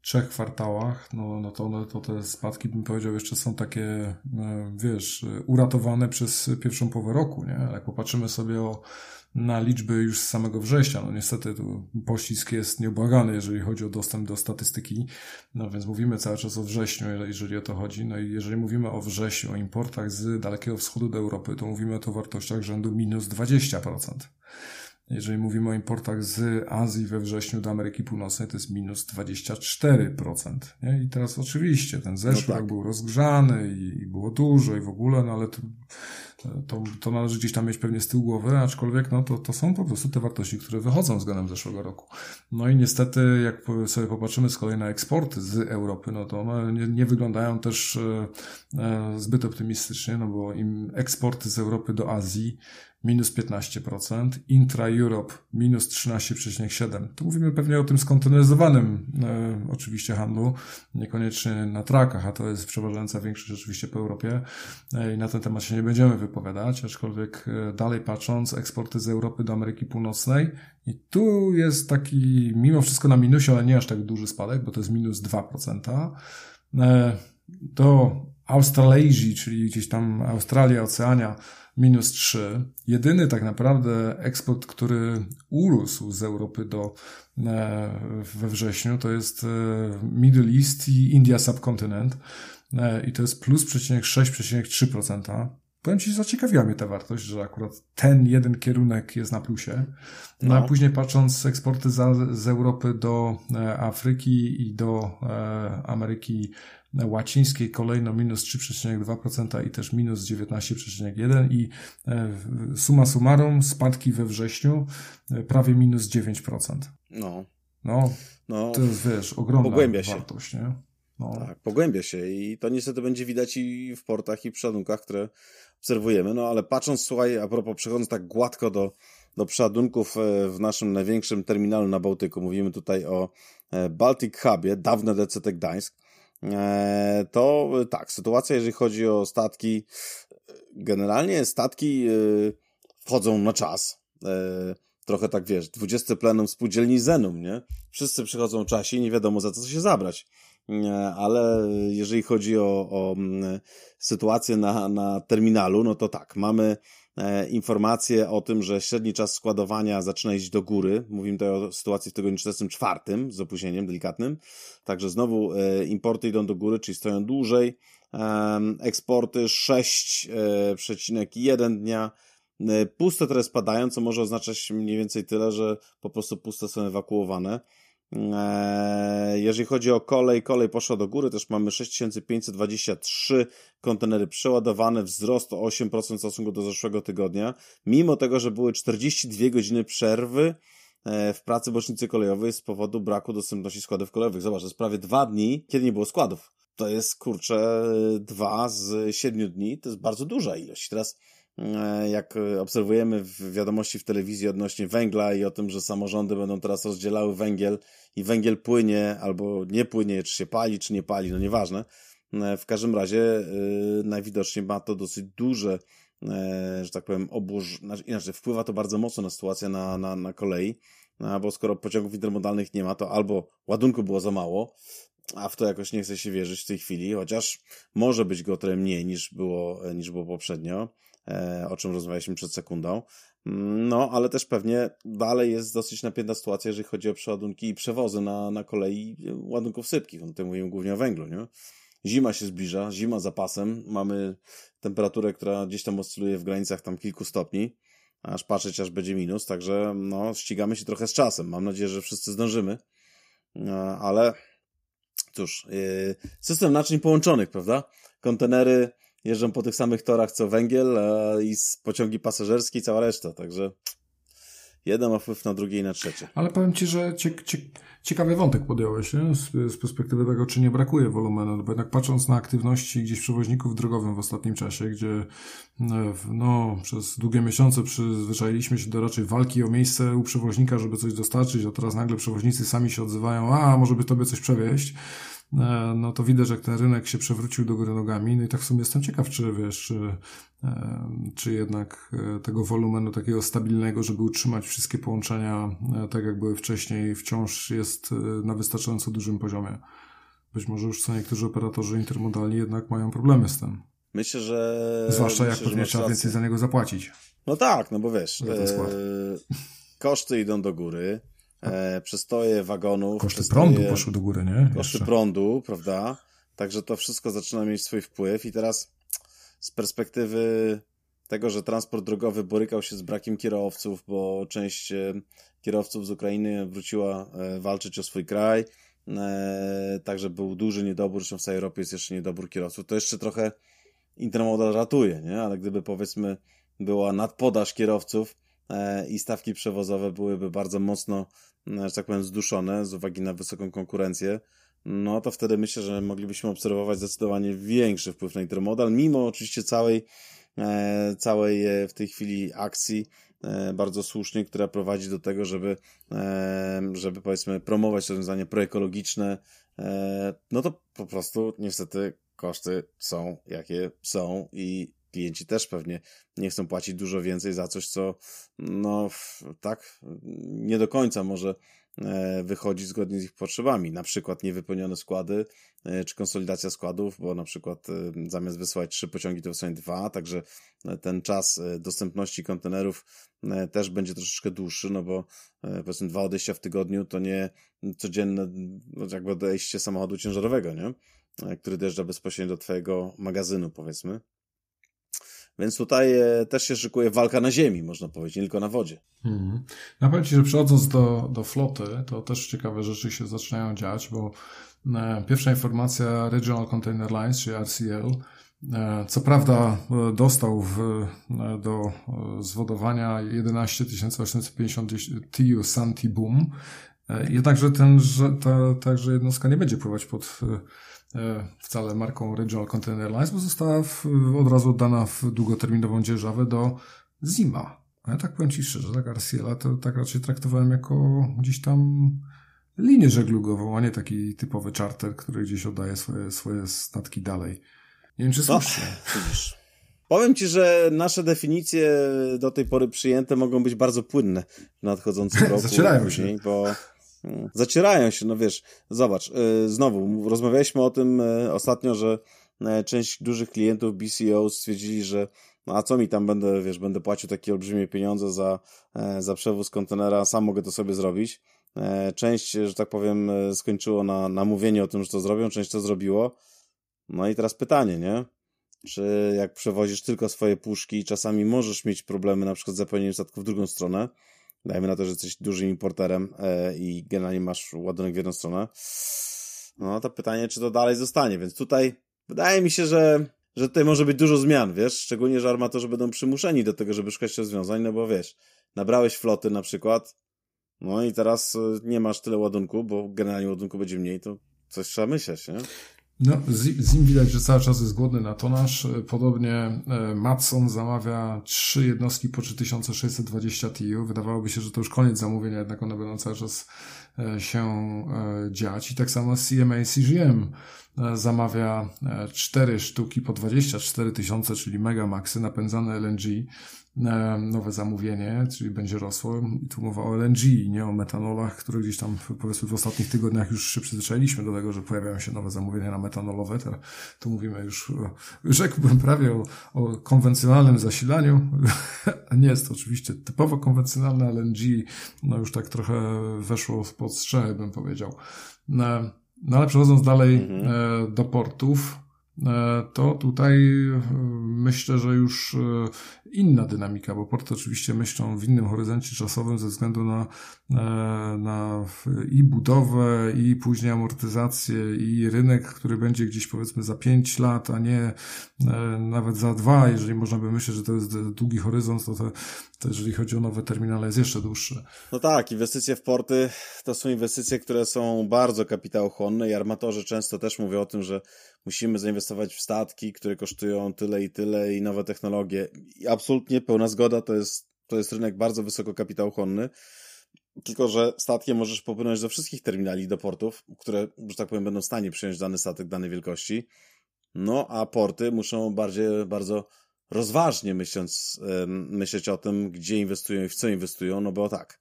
trzech kwartałach, no, no to, no to te spadki, bym powiedział, jeszcze są takie, y, wiesz, uratowane przez pierwszą połowę roku, nie? Jak popatrzymy sobie o na liczby już z samego września. No niestety tu pościsk jest nieubłagany, jeżeli chodzi o dostęp do statystyki. No więc mówimy cały czas o wrześniu, jeżeli o to chodzi. No i jeżeli mówimy o wrześniu, o importach z Dalekiego Wschodu do Europy, to mówimy o to wartościach rzędu minus 20%. Jeżeli mówimy o importach z Azji we wrześniu do Ameryki Północnej, to jest minus 24%. Nie? I teraz oczywiście ten zeszły no tak. był rozgrzany i, i, było dużo i w ogóle, no ale to, to, to należy gdzieś tam mieć pewnie z tyłu głowy, aczkolwiek no to, to są po prostu te wartości, które wychodzą względem zeszłego roku. No i niestety, jak sobie popatrzymy z kolei na eksporty z Europy, no to one nie, nie wyglądają też e, e zbyt optymistycznie, no bo im eksporty z Europy do Azji minus 15%, intra-Europe minus 13,7%. Tu mówimy pewnie o tym skonteneryzowanym e, oczywiście handlu, niekoniecznie na trakach, a to jest przeważająca większość oczywiście po Europie e, i na ten temat się nie będziemy wypowiadać, aczkolwiek e, dalej patrząc, eksporty z Europy do Ameryki Północnej i tu jest taki mimo wszystko na minusie, ale nie aż tak duży spadek, bo to jest minus 2%. E, do Australazji, czyli gdzieś tam Australia, Oceania, minus 3. Jedyny tak naprawdę eksport, który urósł z Europy do e, we wrześniu, to jest e, Middle East i India Subcontinent e, i to jest plus 6,3%. Powiem Ci, zaciekawiła mnie ta wartość, że akurat ten jeden kierunek jest na plusie. No, no. a później patrząc eksporty za, z Europy do Afryki i do Ameryki łacińskiej kolejno minus 3,2% i też minus 19,1% i e, suma summarum spadki we wrześniu e, prawie minus 9%. No. No, no to jest, wiesz, ogromna pogłębia wartość, się. nie? No. Tak, pogłębia się i to niestety będzie widać i w portach i w przeładunkach, które obserwujemy, no ale patrząc, słuchaj, a propos, przechodząc tak gładko do, do przeładunków e, w naszym największym terminalu na Bałtyku, mówimy tutaj o Baltic Hubie, dawne DCT Gdańsk, E, to tak, sytuacja, jeżeli chodzi o statki, generalnie statki e, wchodzą na czas. E, trochę tak wiesz, 20 plenum spółdzielni Zenum, nie? Wszyscy przychodzą w czasie i nie wiadomo za co się zabrać. Ale jeżeli chodzi o, o sytuację na, na terminalu, no to tak, mamy E, informacje o tym, że średni czas składowania zaczyna iść do góry. Mówimy tutaj o sytuacji w tygodniu 44 z opóźnieniem delikatnym. Także znowu e, importy idą do góry, czyli stoją dłużej. Eksporty 6,1 dnia. E, puste teraz spadają, co może oznaczać mniej więcej tyle, że po prostu puste są ewakuowane. Eee, jeżeli chodzi o kolej, kolej poszła do góry, też mamy 6523 kontenery przeładowane, wzrost o 8% w stosunku do zeszłego tygodnia, mimo tego, że były 42 godziny przerwy e, w pracy bocznicy kolejowej z powodu braku dostępności składów kolejowych. Zobacz, to jest prawie dwa dni, kiedy nie było składów. To jest, kurczę, dwa z siedmiu dni, to jest bardzo duża ilość. Teraz jak obserwujemy w wiadomości w telewizji odnośnie węgla i o tym, że samorządy będą teraz rozdzielały węgiel i węgiel płynie albo nie płynie, czy się pali, czy nie pali, no nieważne. E, w każdym razie najwidoczniej ma to dosyć duże, że tak powiem, obóż, znaczy, inaczej wpływa to bardzo mocno na sytuację na, na, na kolei, bo skoro pociągów intermodalnych nie ma, to albo ładunku było za mało, a w to jakoś nie chce się wierzyć w tej chwili, chociaż może być go trochę mniej niż było, niż było poprzednio. E, o czym rozmawialiśmy przed sekundą. Mm, no, ale też pewnie dalej jest dosyć napięta sytuacja, jeżeli chodzi o przeładunki i przewozy na, na kolei ładunków sypkich. No tutaj mówimy głównie o węglu, nie? Zima się zbliża, zima za pasem. Mamy temperaturę, która gdzieś tam oscyluje w granicach tam kilku stopni, aż patrzeć, aż będzie minus, także no, ścigamy się trochę z czasem. Mam nadzieję, że wszyscy zdążymy, no, ale cóż, yy, system naczyń połączonych, prawda? Kontenery jeżdżą po tych samych torach co węgiel i pociągi pasażerskie i cała reszta, także Jeden ma wpływ na drugie i na trzecie. Ale powiem Ci, że cie, cie, ciekawy wątek podjąłeś, nie? Z, z, perspektywy tego, czy nie brakuje wolumenu, bo jednak patrząc na aktywności gdzieś przewoźników drogowym w ostatnim czasie, gdzie no, przez długie miesiące przyzwyczailiśmy się do raczej walki o miejsce u przewoźnika, żeby coś dostarczyć, a teraz nagle przewoźnicy sami się odzywają, a może by Tobie coś przewieźć, E, no to widać, jak ten rynek się przewrócił do góry nogami. No i tak w sumie jestem ciekaw, czy wiesz, czy, e, czy jednak e, tego wolumenu takiego stabilnego, żeby utrzymać wszystkie połączenia tak jak były wcześniej, wciąż jest na wystarczająco dużym poziomie. Być może już co niektórzy operatorzy intermodalni jednak mają problemy z tym. Myślę, że. Zwłaszcza myślę, jak pewnie trzeba więcej za niego zapłacić. No tak, no bo wiesz, e, koszty idą do góry. E, przestoje wagonów. Koszty prądu poszły do góry, nie? Koszty Jeszcze. prądu, prawda? Także to wszystko zaczyna mieć swój wpływ i teraz z perspektywy tego, że transport drogowy borykał się z brakiem kierowców, bo część e, kierowców z Ukrainy wróciła e, walczyć o swój kraj, e, także był duży niedobór, zresztą w całej Europie jest jeszcze niedobór kierowców, to jeszcze trochę Intermodal ratuje, nie? Ale gdyby powiedzmy była nadpodaż kierowców i stawki przewozowe byłyby bardzo mocno że tak powiem, zduszone z uwagi na wysoką konkurencję, no to wtedy myślę, że moglibyśmy obserwować zdecydowanie większy wpływ na intermodal, mimo oczywiście całej, e, całej e, w tej chwili akcji, e, bardzo słusznie, która prowadzi do tego, żeby, e, żeby powiedzmy promować rozwiązania proekologiczne, e, no to po prostu niestety koszty są jakie są i klienci też pewnie nie chcą płacić dużo więcej za coś, co no tak nie do końca może e, wychodzi zgodnie z ich potrzebami. Na przykład niewypełnione składy, e, czy konsolidacja składów, bo na przykład e, zamiast wysłać trzy pociągi, to wysłać dwa, także ten czas dostępności kontenerów też będzie troszeczkę dłuższy, no bo powiedzmy dwa odejścia w tygodniu to nie codzienne no, jakby odejście samochodu ciężarowego, nie? który dojeżdża bezpośrednio do twojego magazynu, powiedzmy. Więc tutaj e, też się szykuje walka na ziemi, można powiedzieć, nie tylko na wodzie. Mhm. Na powiem Ci, że przechodząc do, do floty, to też ciekawe rzeczy się zaczynają dziać, bo e, pierwsza informacja Regional Container Lines, czy RCL, e, co prawda dostał w, do zwodowania 11 850 TU Santi Boom, jednakże ten, że ta, także jednostka nie będzie pływać pod wcale marką Regional Container Lines, bo została w, od razu oddana w długoterminową dzierżawę do Zima. A ja tak powiem Ci szczerze, tak RCL to tak raczej traktowałem jako gdzieś tam linię żeglugową, a nie taki typowy charter, który gdzieś oddaje swoje, swoje statki dalej. Nie wiem, czy no, słusznie. Powiem Ci, że nasze definicje do tej pory przyjęte mogą być bardzo płynne w nadchodzącym roku. Zacierają się. Bo Zacierają się, no wiesz, zobacz, y, znowu, rozmawialiśmy o tym y, ostatnio, że y, część dużych klientów BCO stwierdzili, że no a co mi tam będę, wiesz, będę płacił takie olbrzymie pieniądze za, za przewóz kontenera, sam mogę to sobie zrobić. Część, że tak powiem, skończyło na, na mówienie o tym, że to zrobią, część to zrobiło. No i teraz pytanie, nie? Czy jak przewozisz tylko swoje puszki, czasami możesz mieć problemy na przykład z zapełnieniem statku w drugą stronę, Dajmy na to, że jesteś dużym importerem e, i generalnie masz ładunek w jedną stronę. No to pytanie, czy to dalej zostanie. Więc tutaj wydaje mi się, że, że tutaj może być dużo zmian, wiesz? Szczególnie, że armatorzy będą przymuszeni do tego, żeby szukać rozwiązań, no bo wiesz, nabrałeś floty na przykład, no i teraz e, nie masz tyle ładunku, bo generalnie ładunku będzie mniej, to coś trzeba myśleć, nie? No, z, nim widać, że cały czas jest głodny na tonaż. Podobnie e, Matson zamawia trzy jednostki po 3620 TU. Wydawałoby się, że to już koniec zamówienia, jednak one będą cały czas e, się e, dziać. I tak samo CMA CGM zamawia cztery sztuki po 24 tysiące, czyli mega maxy napędzane LNG nowe zamówienie, czyli będzie rosło. I tu mowa o LNG, nie o metanolach, które gdzieś tam powiedzmy w ostatnich tygodniach już się przyzwyczailiśmy do tego, że pojawiają się nowe zamówienia na metanolowe. To, tu mówimy już, rzekłbym prawie o, o konwencjonalnym zasilaniu. nie jest to oczywiście typowo konwencjonalne LNG, no już tak trochę weszło w podstrzechy, bym powiedział. No, ale przechodząc dalej mhm. E, do portów, to tutaj e, myślę, że już e, inna dynamika, bo porty oczywiście myślą w innym horyzoncie czasowym ze względu na, na i budowę, i później amortyzację, i rynek, który będzie gdzieś powiedzmy za 5 lat, a nie nawet za dwa, jeżeli można by myśleć, że to jest długi horyzont, to, to, to jeżeli chodzi o nowe terminale jest jeszcze dłuższy. No tak, inwestycje w porty to są inwestycje, które są bardzo kapitałochłonne i armatorzy często też mówią o tym, że musimy zainwestować w statki, które kosztują tyle i tyle i nowe technologie. I absolutnie pełna zgoda, to jest, to jest rynek bardzo wysoko kapitałochłonny. Tylko, że statkiem możesz popłynąć do wszystkich terminali, do portów, które, że tak powiem, będą w stanie przyjąć dany statek danej wielkości. No, a porty muszą bardziej, bardzo rozważnie myśląc, myśleć o tym, gdzie inwestują i w co inwestują, no bo tak,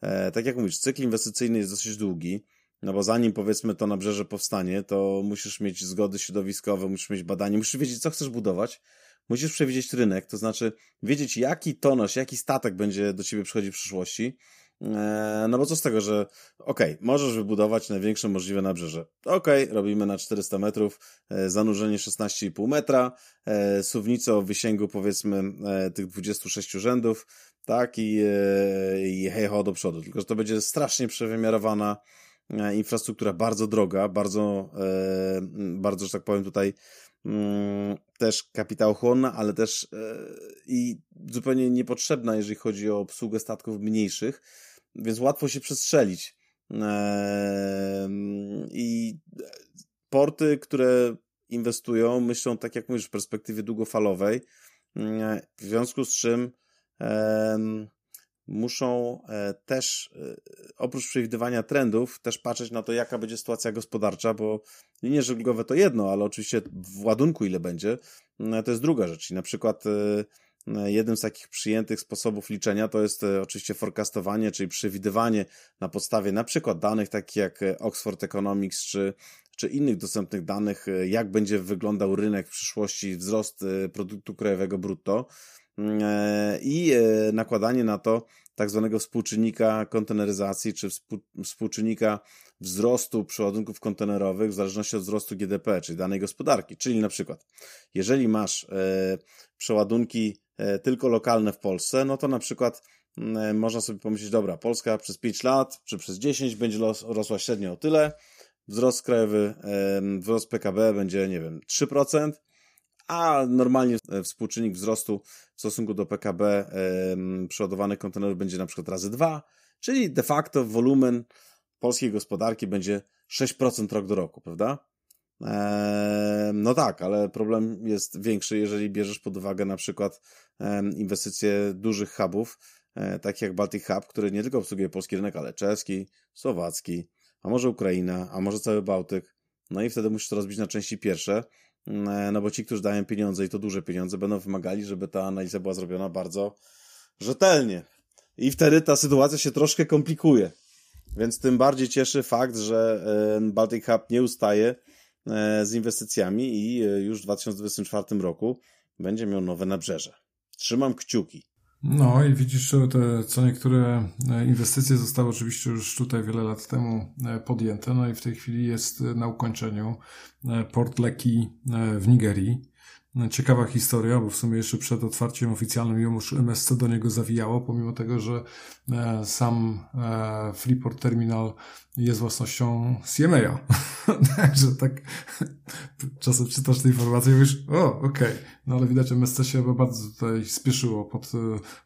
e, tak jak mówisz, cykl inwestycyjny jest dosyć długi, no bo zanim powiedzmy to nabrzeże powstanie, to musisz mieć zgody środowiskowe, musisz mieć badanie, musisz wiedzieć, co chcesz budować, musisz przewidzieć rynek, to znaczy wiedzieć, jaki tonaż, jaki statek będzie do ciebie przychodzić w przyszłości, E, no bo co z tego, że okej, okay, możesz wybudować największe możliwe nabrzeże. Okej, okay, robimy na 400 metrów, e, zanurzenie 16,5 metra, e, suwnicę o wysięgu powiedzmy tych 26 rzędów, tak, i, i hej ho do przodu. Tylko, że to będzie strasznie przewymiarowana infrastruktura, bardzo droga, bardzo, bardzo, że tak powiem tutaj mm, też kapitałochłonna, ale też i zupełnie niepotrzebna, jeżeli chodzi o obsługę statków mniejszych, więc łatwo się przestrzelić. I porty, które inwestują, myślą tak jak mówisz w perspektywie długofalowej, w związku z czym muszą e, też e, oprócz przewidywania trendów też patrzeć na to, jaka będzie sytuacja gospodarcza, bo linie żeglugowe to jedno, ale oczywiście w ładunku ile będzie, to jest druga rzecz. I na przykład e, Jednym z takich przyjętych sposobów liczenia to jest oczywiście forecastowanie, czyli przewidywanie na podstawie na przykład danych takich jak Oxford Economics czy, czy innych dostępnych danych, jak będzie wyglądał rynek w przyszłości, wzrost produktu krajowego brutto i nakładanie na to tak zwanego współczynnika konteneryzacji, czy współczynnika wzrostu przeładunków kontenerowych w zależności od wzrostu GDP, czyli danej gospodarki. Czyli na przykład, jeżeli masz przeładunki E, tylko lokalne w Polsce, no to na przykład mm, e, można sobie pomyśleć, dobra, Polska przez 5 lat czy przez 10 będzie rosła średnio o tyle, wzrost krajowy, wzrost PKB będzie, nie wiem, 3%, a normalnie e, współczynnik wzrostu w stosunku do PKB przeładowanych kontenerów będzie na przykład razy 2, czyli de facto wolumen polskiej gospodarki będzie 6% rok do roku, prawda? No tak, ale problem jest większy, jeżeli bierzesz pod uwagę na przykład inwestycje dużych hubów, e, takich jak Baltic Hub, który nie tylko obsługuje polski rynek, ale czeski, słowacki, a może Ukraina, a może cały Bałtyk. No i wtedy musisz to rozbić na części pierwsze, no bo ci, którzy dają pieniądze i to duże pieniądze, będą wymagali, żeby ta analiza była zrobiona bardzo rzetelnie. I wtedy ta sytuacja się troszkę komplikuje. Więc tym bardziej cieszy fakt, że Baltic Hub nie ustaje E, z inwestycjami i e, już w 2024 roku będzie miał nowe nabrzeże. Trzymam kciuki. No i widzisz, te co niektóre e, inwestycje zostały oczywiście już tutaj wiele lat temu podjęte, no i w tej chwili jest na ukończeniu port Leki w Nigerii. Ciekawa historia, bo w sumie jeszcze przed otwarciem oficjalnym już MSC do niego zawijało, pomimo tego, że sam Freeport Terminal jest własnością CMA. Także tak czasem czytasz te informacje i mówisz, o, okej. Okay. No ale widać, że MSC się chyba bardzo tutaj spieszyło pod,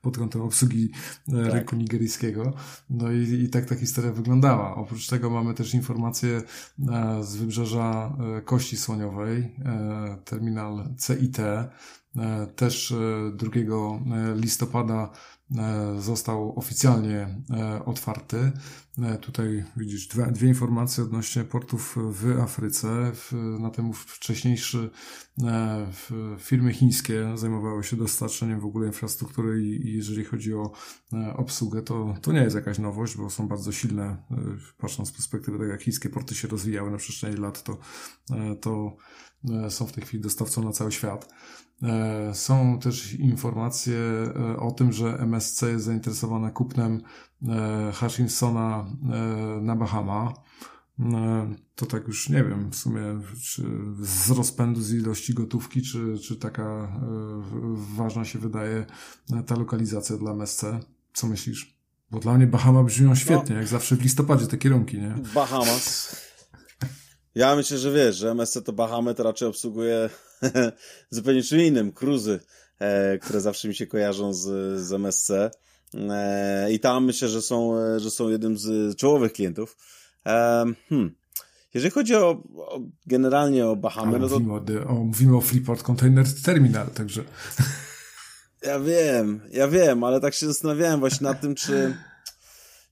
pod kątem obsługi e, tak. rynku nigeryjskiego. No i, i tak ta historia wyglądała. Oprócz tego mamy też informacje e, z wybrzeża e, Kości Słoniowej, terminal CIT, też 2 listopada E, został oficjalnie e, otwarty. E, tutaj widzisz dwie, dwie informacje odnośnie portów w Afryce. Na temu wcześniejszy firmy chińskie zajmowały się dostarczeniem w ogóle infrastruktury i, jeżeli chodzi o obsługę, to, to nie jest jakaś nowość, bo są bardzo silne, patrząc z perspektywy tego, jak chińskie porty się rozwijały na przestrzeni lat, to, to są w tej chwili dostawcą na cały świat. E, są też informacje e, o tym, że MSC jest zainteresowane kupnem e, Hutchinsona na Bahama. no, to tak już nie wiem w sumie, czy z rozpędu z ilości gotówki, czy, czy taka ważna się wydaje ta lokalizacja dla MSC. Co myślisz? Bo dla mnie Bahama brzmią świetnie, no, jak zawsze w listopadzie te kierunki, nie? Bahamas. Ja myślę, że wiesz, że MSC to Bahamy to raczej obsługuje zupełnie czym innym, cruzy, e, które zawsze mi się kojarzą z, z MSC. E, I tam myślę, że są, e, że są jednym z czołowych klientów. Hmm. Jeżeli chodzi o, o generalnie o Bahamy, no to... Mówimy o, o, mówimy o Freeport Container Terminal, także... Ja wiem, ja wiem, ale tak się zastanawiałem właśnie nad tym, czy,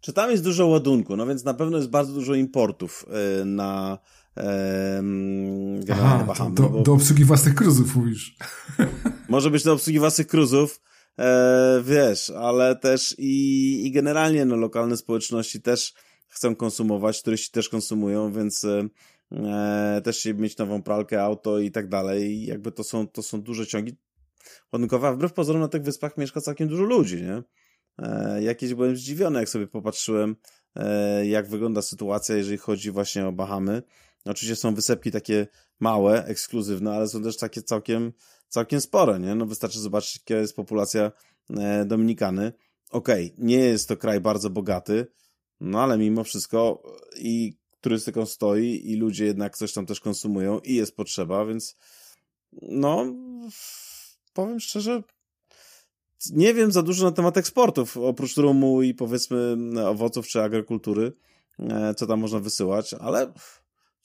czy tam jest dużo ładunku. No więc na pewno jest bardzo dużo importów y, na generalnie Aha, Bahamy. Do, bo... do obsługi własnych cruzów mówisz. Może być do obsługi własnych cruzów, e, wiesz, ale też i, i generalnie no, lokalne społeczności też chcą konsumować, turyści też konsumują, więc e, też się mieć nową pralkę, auto i tak dalej. I jakby to są, to są duże ciągi ładunkowe, a wbrew pozorom na tych wyspach mieszka całkiem dużo ludzi, nie? E, jakieś byłem zdziwiony, jak sobie popatrzyłem, e, jak wygląda sytuacja, jeżeli chodzi właśnie o Bahamy. Oczywiście są wysepki takie małe, ekskluzywne, ale są też takie całkiem, całkiem spore, nie? No wystarczy zobaczyć, jaka jest populacja e, Dominikany. Okej, okay, nie jest to kraj bardzo bogaty, no ale mimo wszystko i turystyką stoi i ludzie jednak coś tam też konsumują i jest potrzeba, więc no powiem szczerze, nie wiem za dużo na temat eksportów, oprócz rumu i powiedzmy owoców czy agrokultury, e, co tam można wysyłać, ale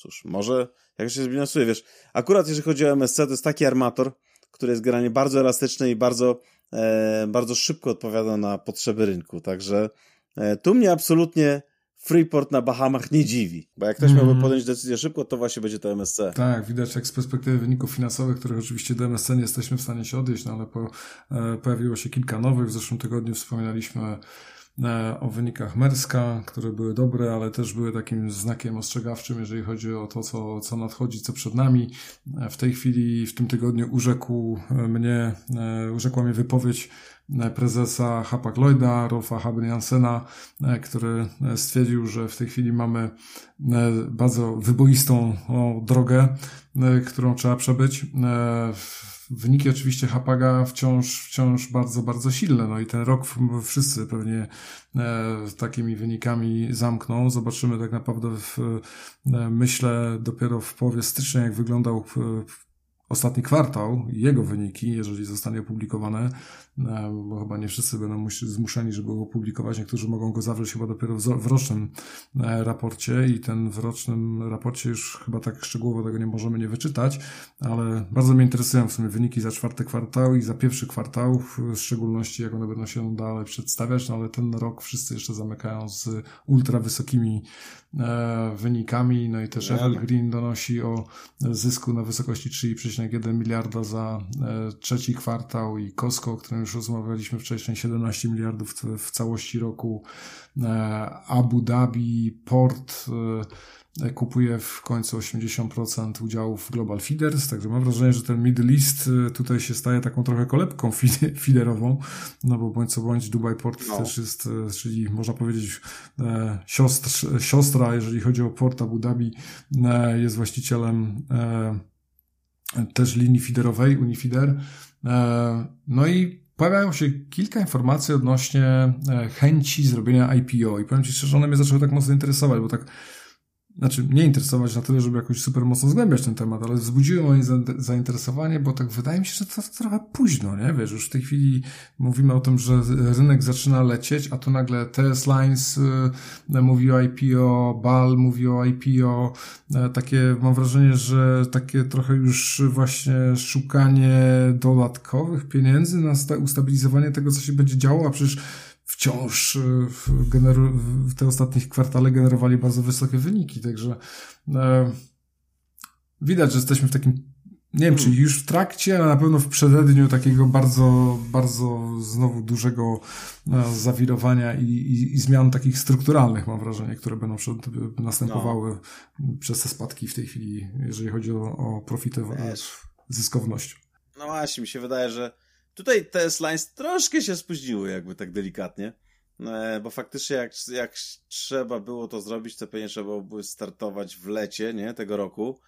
cóż, może jak się zbilansuje, wiesz, akurat jeżeli chodzi o MSC, to jest taki armator, który jest generalnie bardzo elastyczny i bardzo, e, bardzo szybko odpowiada na potrzeby rynku, także e, tu mnie absolutnie Freeport na Bahamach nie dziwi, bo jak ktoś miałby mhm. podjąć decyzję szybko, to właśnie będzie to MSC. Tak, widać jak z perspektywy wyników finansowych, których oczywiście do MSC nie jesteśmy w stanie się odnieść, no ale po, e, pojawiło się kilka nowych. W zeszłym tygodniu wspominaliśmy o wynikach Merska, które były dobre, ale też były takim znakiem ostrzegawczym, jeżeli chodzi o to, co, co nadchodzi, co przed nami. E, w tej chwili, w tym tygodniu urzekł mnie, e, urzekła mnie wypowiedź E, prezesa Hapag Lloyda, Rolfa Haber-Jansena, e, który e, stwierdził, że w tej chwili mamy bardzo wyboistą drogę, którą trzeba przebyć. Wyniki oczywiście Hapaga wciąż, wciąż bardzo, bardzo silne. No i ten rok wszyscy pewnie takimi wynikami zamkną. Zobaczymy tak naprawdę w, myślę dopiero w połowie stycznia, jak wyglądał ostatni kwartał jego wyniki, jeżeli zostanie opublikowane, e, bo chyba nie wszyscy będą zmuszeni, żeby go opublikować. Niektórzy mogą go zawrzeć chyba dopiero w rocznym e, raporcie i ten w rocznym raporcie już chyba tak szczegółowo tego nie możemy nie wyczytać, ale bardzo mnie interesują w sumie wyniki za czwarty kwartał i za pierwszy kwartał, w szczególności jak one będą się dalej przedstawiać, no ale ten rok wszyscy jeszcze zamykają z ultra wysokimi e, wynikami, no i też Evergreen donosi o zysku na wysokości 3,1 miliarda za trzeci kwartał i Costco, o którym już rozmawialiśmy wcześniej, 17 miliardów w całości roku. E, Abu Dhabi, port e, kupuje w końcu 80% udziałów Global Feeders, także mam wrażenie, że ten Middle East e, tutaj się staje taką trochę kolebką feederową, no bo bądź co bądź Dubai Port no. też jest, czyli można powiedzieć siostr, siostra, jeżeli chodzi o port Abu Dhabi, jest właścicielem też linii feederowej, Unifider. No i pojawiają się kilka informacji odnośnie e, chęci zrobienia IPO i powiem Ci szczerze, one mnie zaczęły tak mocno interesować, bo tak znaczy nie interesować na tyle, żeby jakoś super mocno zgłębiać ten temat, ale wzbudziły moje zainteresowanie, bo tak wydaje mi się, że to trochę późno, nie? Wiesz, już w tej chwili mówimy o tym, że rynek zaczyna lecieć, a tu nagle TS Lines y, mówi o IPO, BAL mówi o IPO, e, takie, mam wrażenie, że takie trochę już właśnie szukanie dodatkowych pieniędzy na ustabilizowanie tego, co się będzie działo, a przecież wciąż e, w te ostatnich kwartale generowali bardzo wysokie wyniki, także e, widać, że jesteśmy w takim nie wiem, czy hmm. już w trakcie, ale na pewno w przededniu takiego bardzo, bardzo znowu dużego e, zawirowania i, i, i zmian takich strukturalnych, mam wrażenie, które będą przed, następowały no. przez te spadki w tej chwili, jeżeli chodzi o, o profity, zyskowność. No właśnie, mi się wydaje, że Tutaj te Lines troszkę się spóźniły, jakby tak delikatnie. e, bo faktycznie jak, jak trzeba było to zrobić, to pewnie trzeba było startować w lecie, nie, tego roku,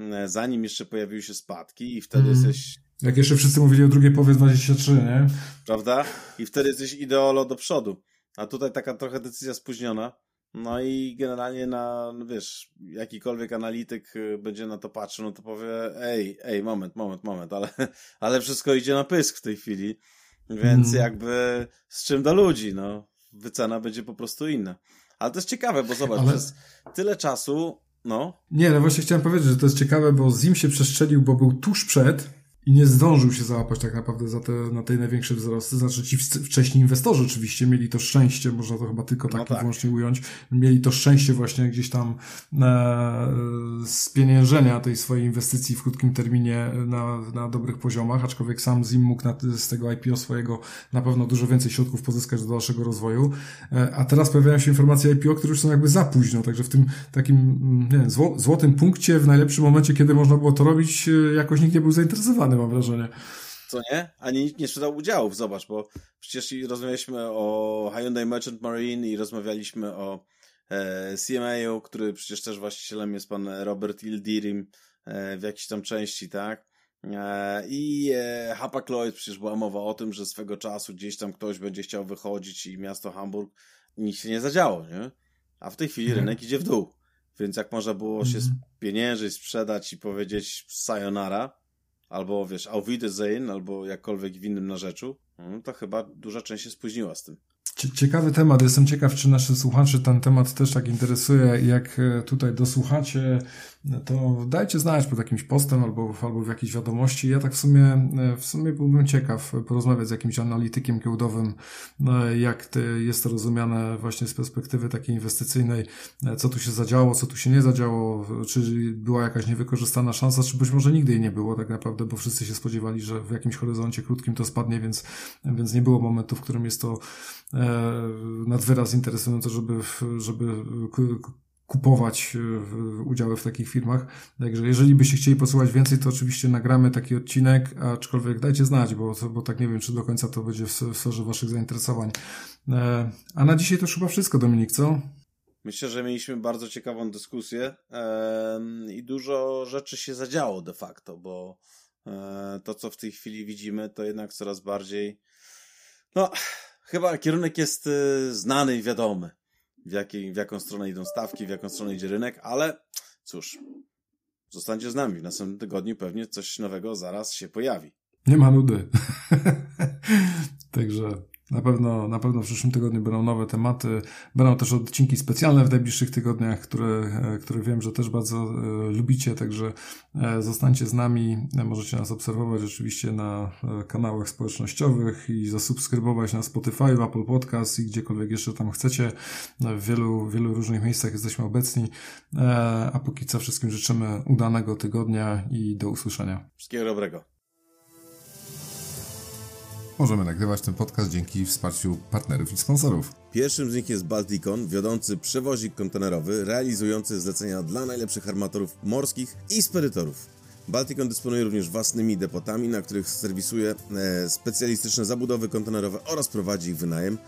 e, zanim jeszcze pojawiły się spadki i wtedy mm. jesteś... Jak jeszcze wszyscy mówili o drugiej połowie 23, nie? Prawda? I wtedy jesteś ideolo do przodu. A tutaj taka trochę decyzja spóźniona. No i generalnie na, no wiesz, jakikolwiek analityk y, będzie na to patrzył, no to powie, ej, ej, moment, moment, moment, ale, ale wszystko idzie na pysk w tej chwili, więc mm. jakby z czym do ludzi, no, wycena będzie po prostu inna. Ale to jest ciekawe, bo zobacz, ale... przez tyle czasu, no. Nie, no właśnie chciałem powiedzieć, że to jest ciekawe, bo Zim się przestrzelił, bo był tuż przed, i nie zdążył się załapać tak naprawdę za te, na tej największe wzrosty. Znaczy ci wcześniej inwestorzy oczywiście mieli to szczęście, można to chyba tylko tak, no tak. wyłącznie ująć, mieli to szczęście właśnie gdzieś tam e, spieniężenia tej swojej inwestycji w krótkim terminie na, na dobrych poziomach, aczkolwiek sam Zim mógł na, z tego IPO swojego na pewno dużo więcej środków pozyskać do dalszego rozwoju. E, a teraz pojawiają się informacje IPO, które już są jakby za późno, także w tym takim nie wiem, zło, złotym punkcie, w najlepszym momencie, kiedy można było to robić, e, jakoś nikt nie był zainteresowany mam wrażenie. Co nie? Ani nikt nie sprzedał udziałów, zobacz, bo przecież rozmawialiśmy o Hyundai Merchant Marine i rozmawialiśmy o e, CMA, który przecież też właścicielem jest pan Robert Ildirim e, w jakiejś tam części, tak? E, I e, Hapag Lloyd przecież była mowa o tym, że swego czasu gdzieś tam ktoś będzie chciał wychodzić i miasto Hamburg nic się nie zadziało, nie? A w tej chwili mhm. rynek idzie w dół. Więc jak można było się mhm. pieniężyć, sprzedać i powiedzieć sayonara, albo wiesz, Auf Wiedersehen, albo jakkolwiek w innym narzeczu, no, to chyba duża część się spóźniła z tym. Ciekawy temat. Jestem ciekaw, czy naszych słuchaczy ten temat też tak interesuje. Jak e, tutaj dosłuchacie to dajcie znać pod jakimś postem albo, albo w jakiejś wiadomości. Ja tak w sumie, w sumie byłbym ciekaw porozmawiać z jakimś analitykiem giełdowym, jak jest to rozumiane właśnie z perspektywy takiej inwestycyjnej, co tu się zadziało, co tu się nie zadziało, czy była jakaś niewykorzystana szansa, czy być może nigdy jej nie było tak naprawdę, bo wszyscy się spodziewali, że w jakimś horyzoncie krótkim to spadnie, więc, więc nie było momentu, w którym jest to e, nad wyraz interesujące, żeby, żeby kupować e, udziały w takich firmach. Także jeżeli byście chcieli posłuchać więcej, to oczywiście nagramy taki odcinek, aczkolwiek dajcie znać, bo, bo tak nie wiem, czy do końca to będzie w sferze waszych zainteresowań. E, a na dzisiaj to już chyba wszystko, Dominik, co? Myślę, że mieliśmy bardzo ciekawą dyskusję i dużo rzeczy się zadziało de facto, bo e, to, co w tej chwili widzimy, to jednak coraz bardziej no, chyba kierunek jest znany i wiadomy w, jakiej, w jaką stronę idą stawki, w jaką stronę idzie rynek, ale cóż, zostańcie z nami. W następnym tygodniu pewnie coś nowego zaraz się pojawi. Nie ma nudy. Także na pewno, na pewno w przyszłym tygodniu będą nowe tematy. Będą też odcinki specjalne w najbliższych tygodniach, które, e, które wiem, że też bardzo e, lubicie, także e, zostańcie z nami. Możecie nas obserwować oczywiście na kanałach społecznościowych i zasubskrybować na Spotify, Apple Podcast i gdziekolwiek jeszcze tam chcecie. W wielu, wielu różnych miejscach jesteśmy obecni. A póki co wszystkim życzymy udanego tygodnia i do usłyszenia. Wszystkiego dobrego. Możemy nagrywać ten podcast dzięki wsparciu partnerów i sponsorów. Pierwszym z nich jest Balticon, wiodący przewozik kontenerowy, realizujący zlecenia dla najlepszych armatorów morskich i spedytorów. Balticon dysponuje również własnymi depotami, na których serwisuje e, specjalistyczne zabudowy kontenerowe oraz prowadzi ich wynajem,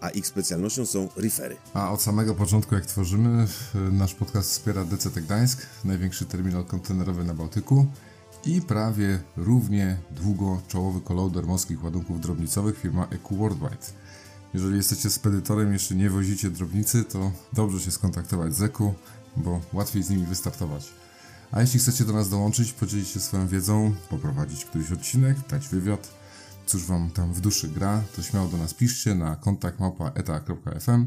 a ich specjalnością są refery. A od samego początku, jak tworzymy, nasz podcast wspiera DCT Gdańsk, największy terminal kontenerowy na Bałtyku i prawie równie długo czołowy kolauder morskich ładunków drobnicowych firma EQ Worldwide. Jeżeli jesteście spedytorem jeszcze nie wozicie drobnicy, to dobrze się skontaktować z EQ, bo łatwiej z nimi wystartować. A jeśli chcecie do nas dołączyć, podzielić się swoją wiedzą, poprowadzić któryś odcinek, dać wywiad, cóż wam tam w duszy gra, to śmiało do nas piszcie na kontakt eta.fm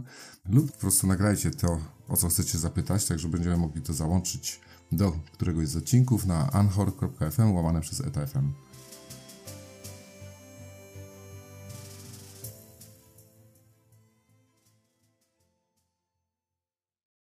lub po prostu nagrajcie to, o co chcecie zapytać, tak że będziemy mogli to załączyć do któregoś z odcinków na anchor.fm łamane przez etafm.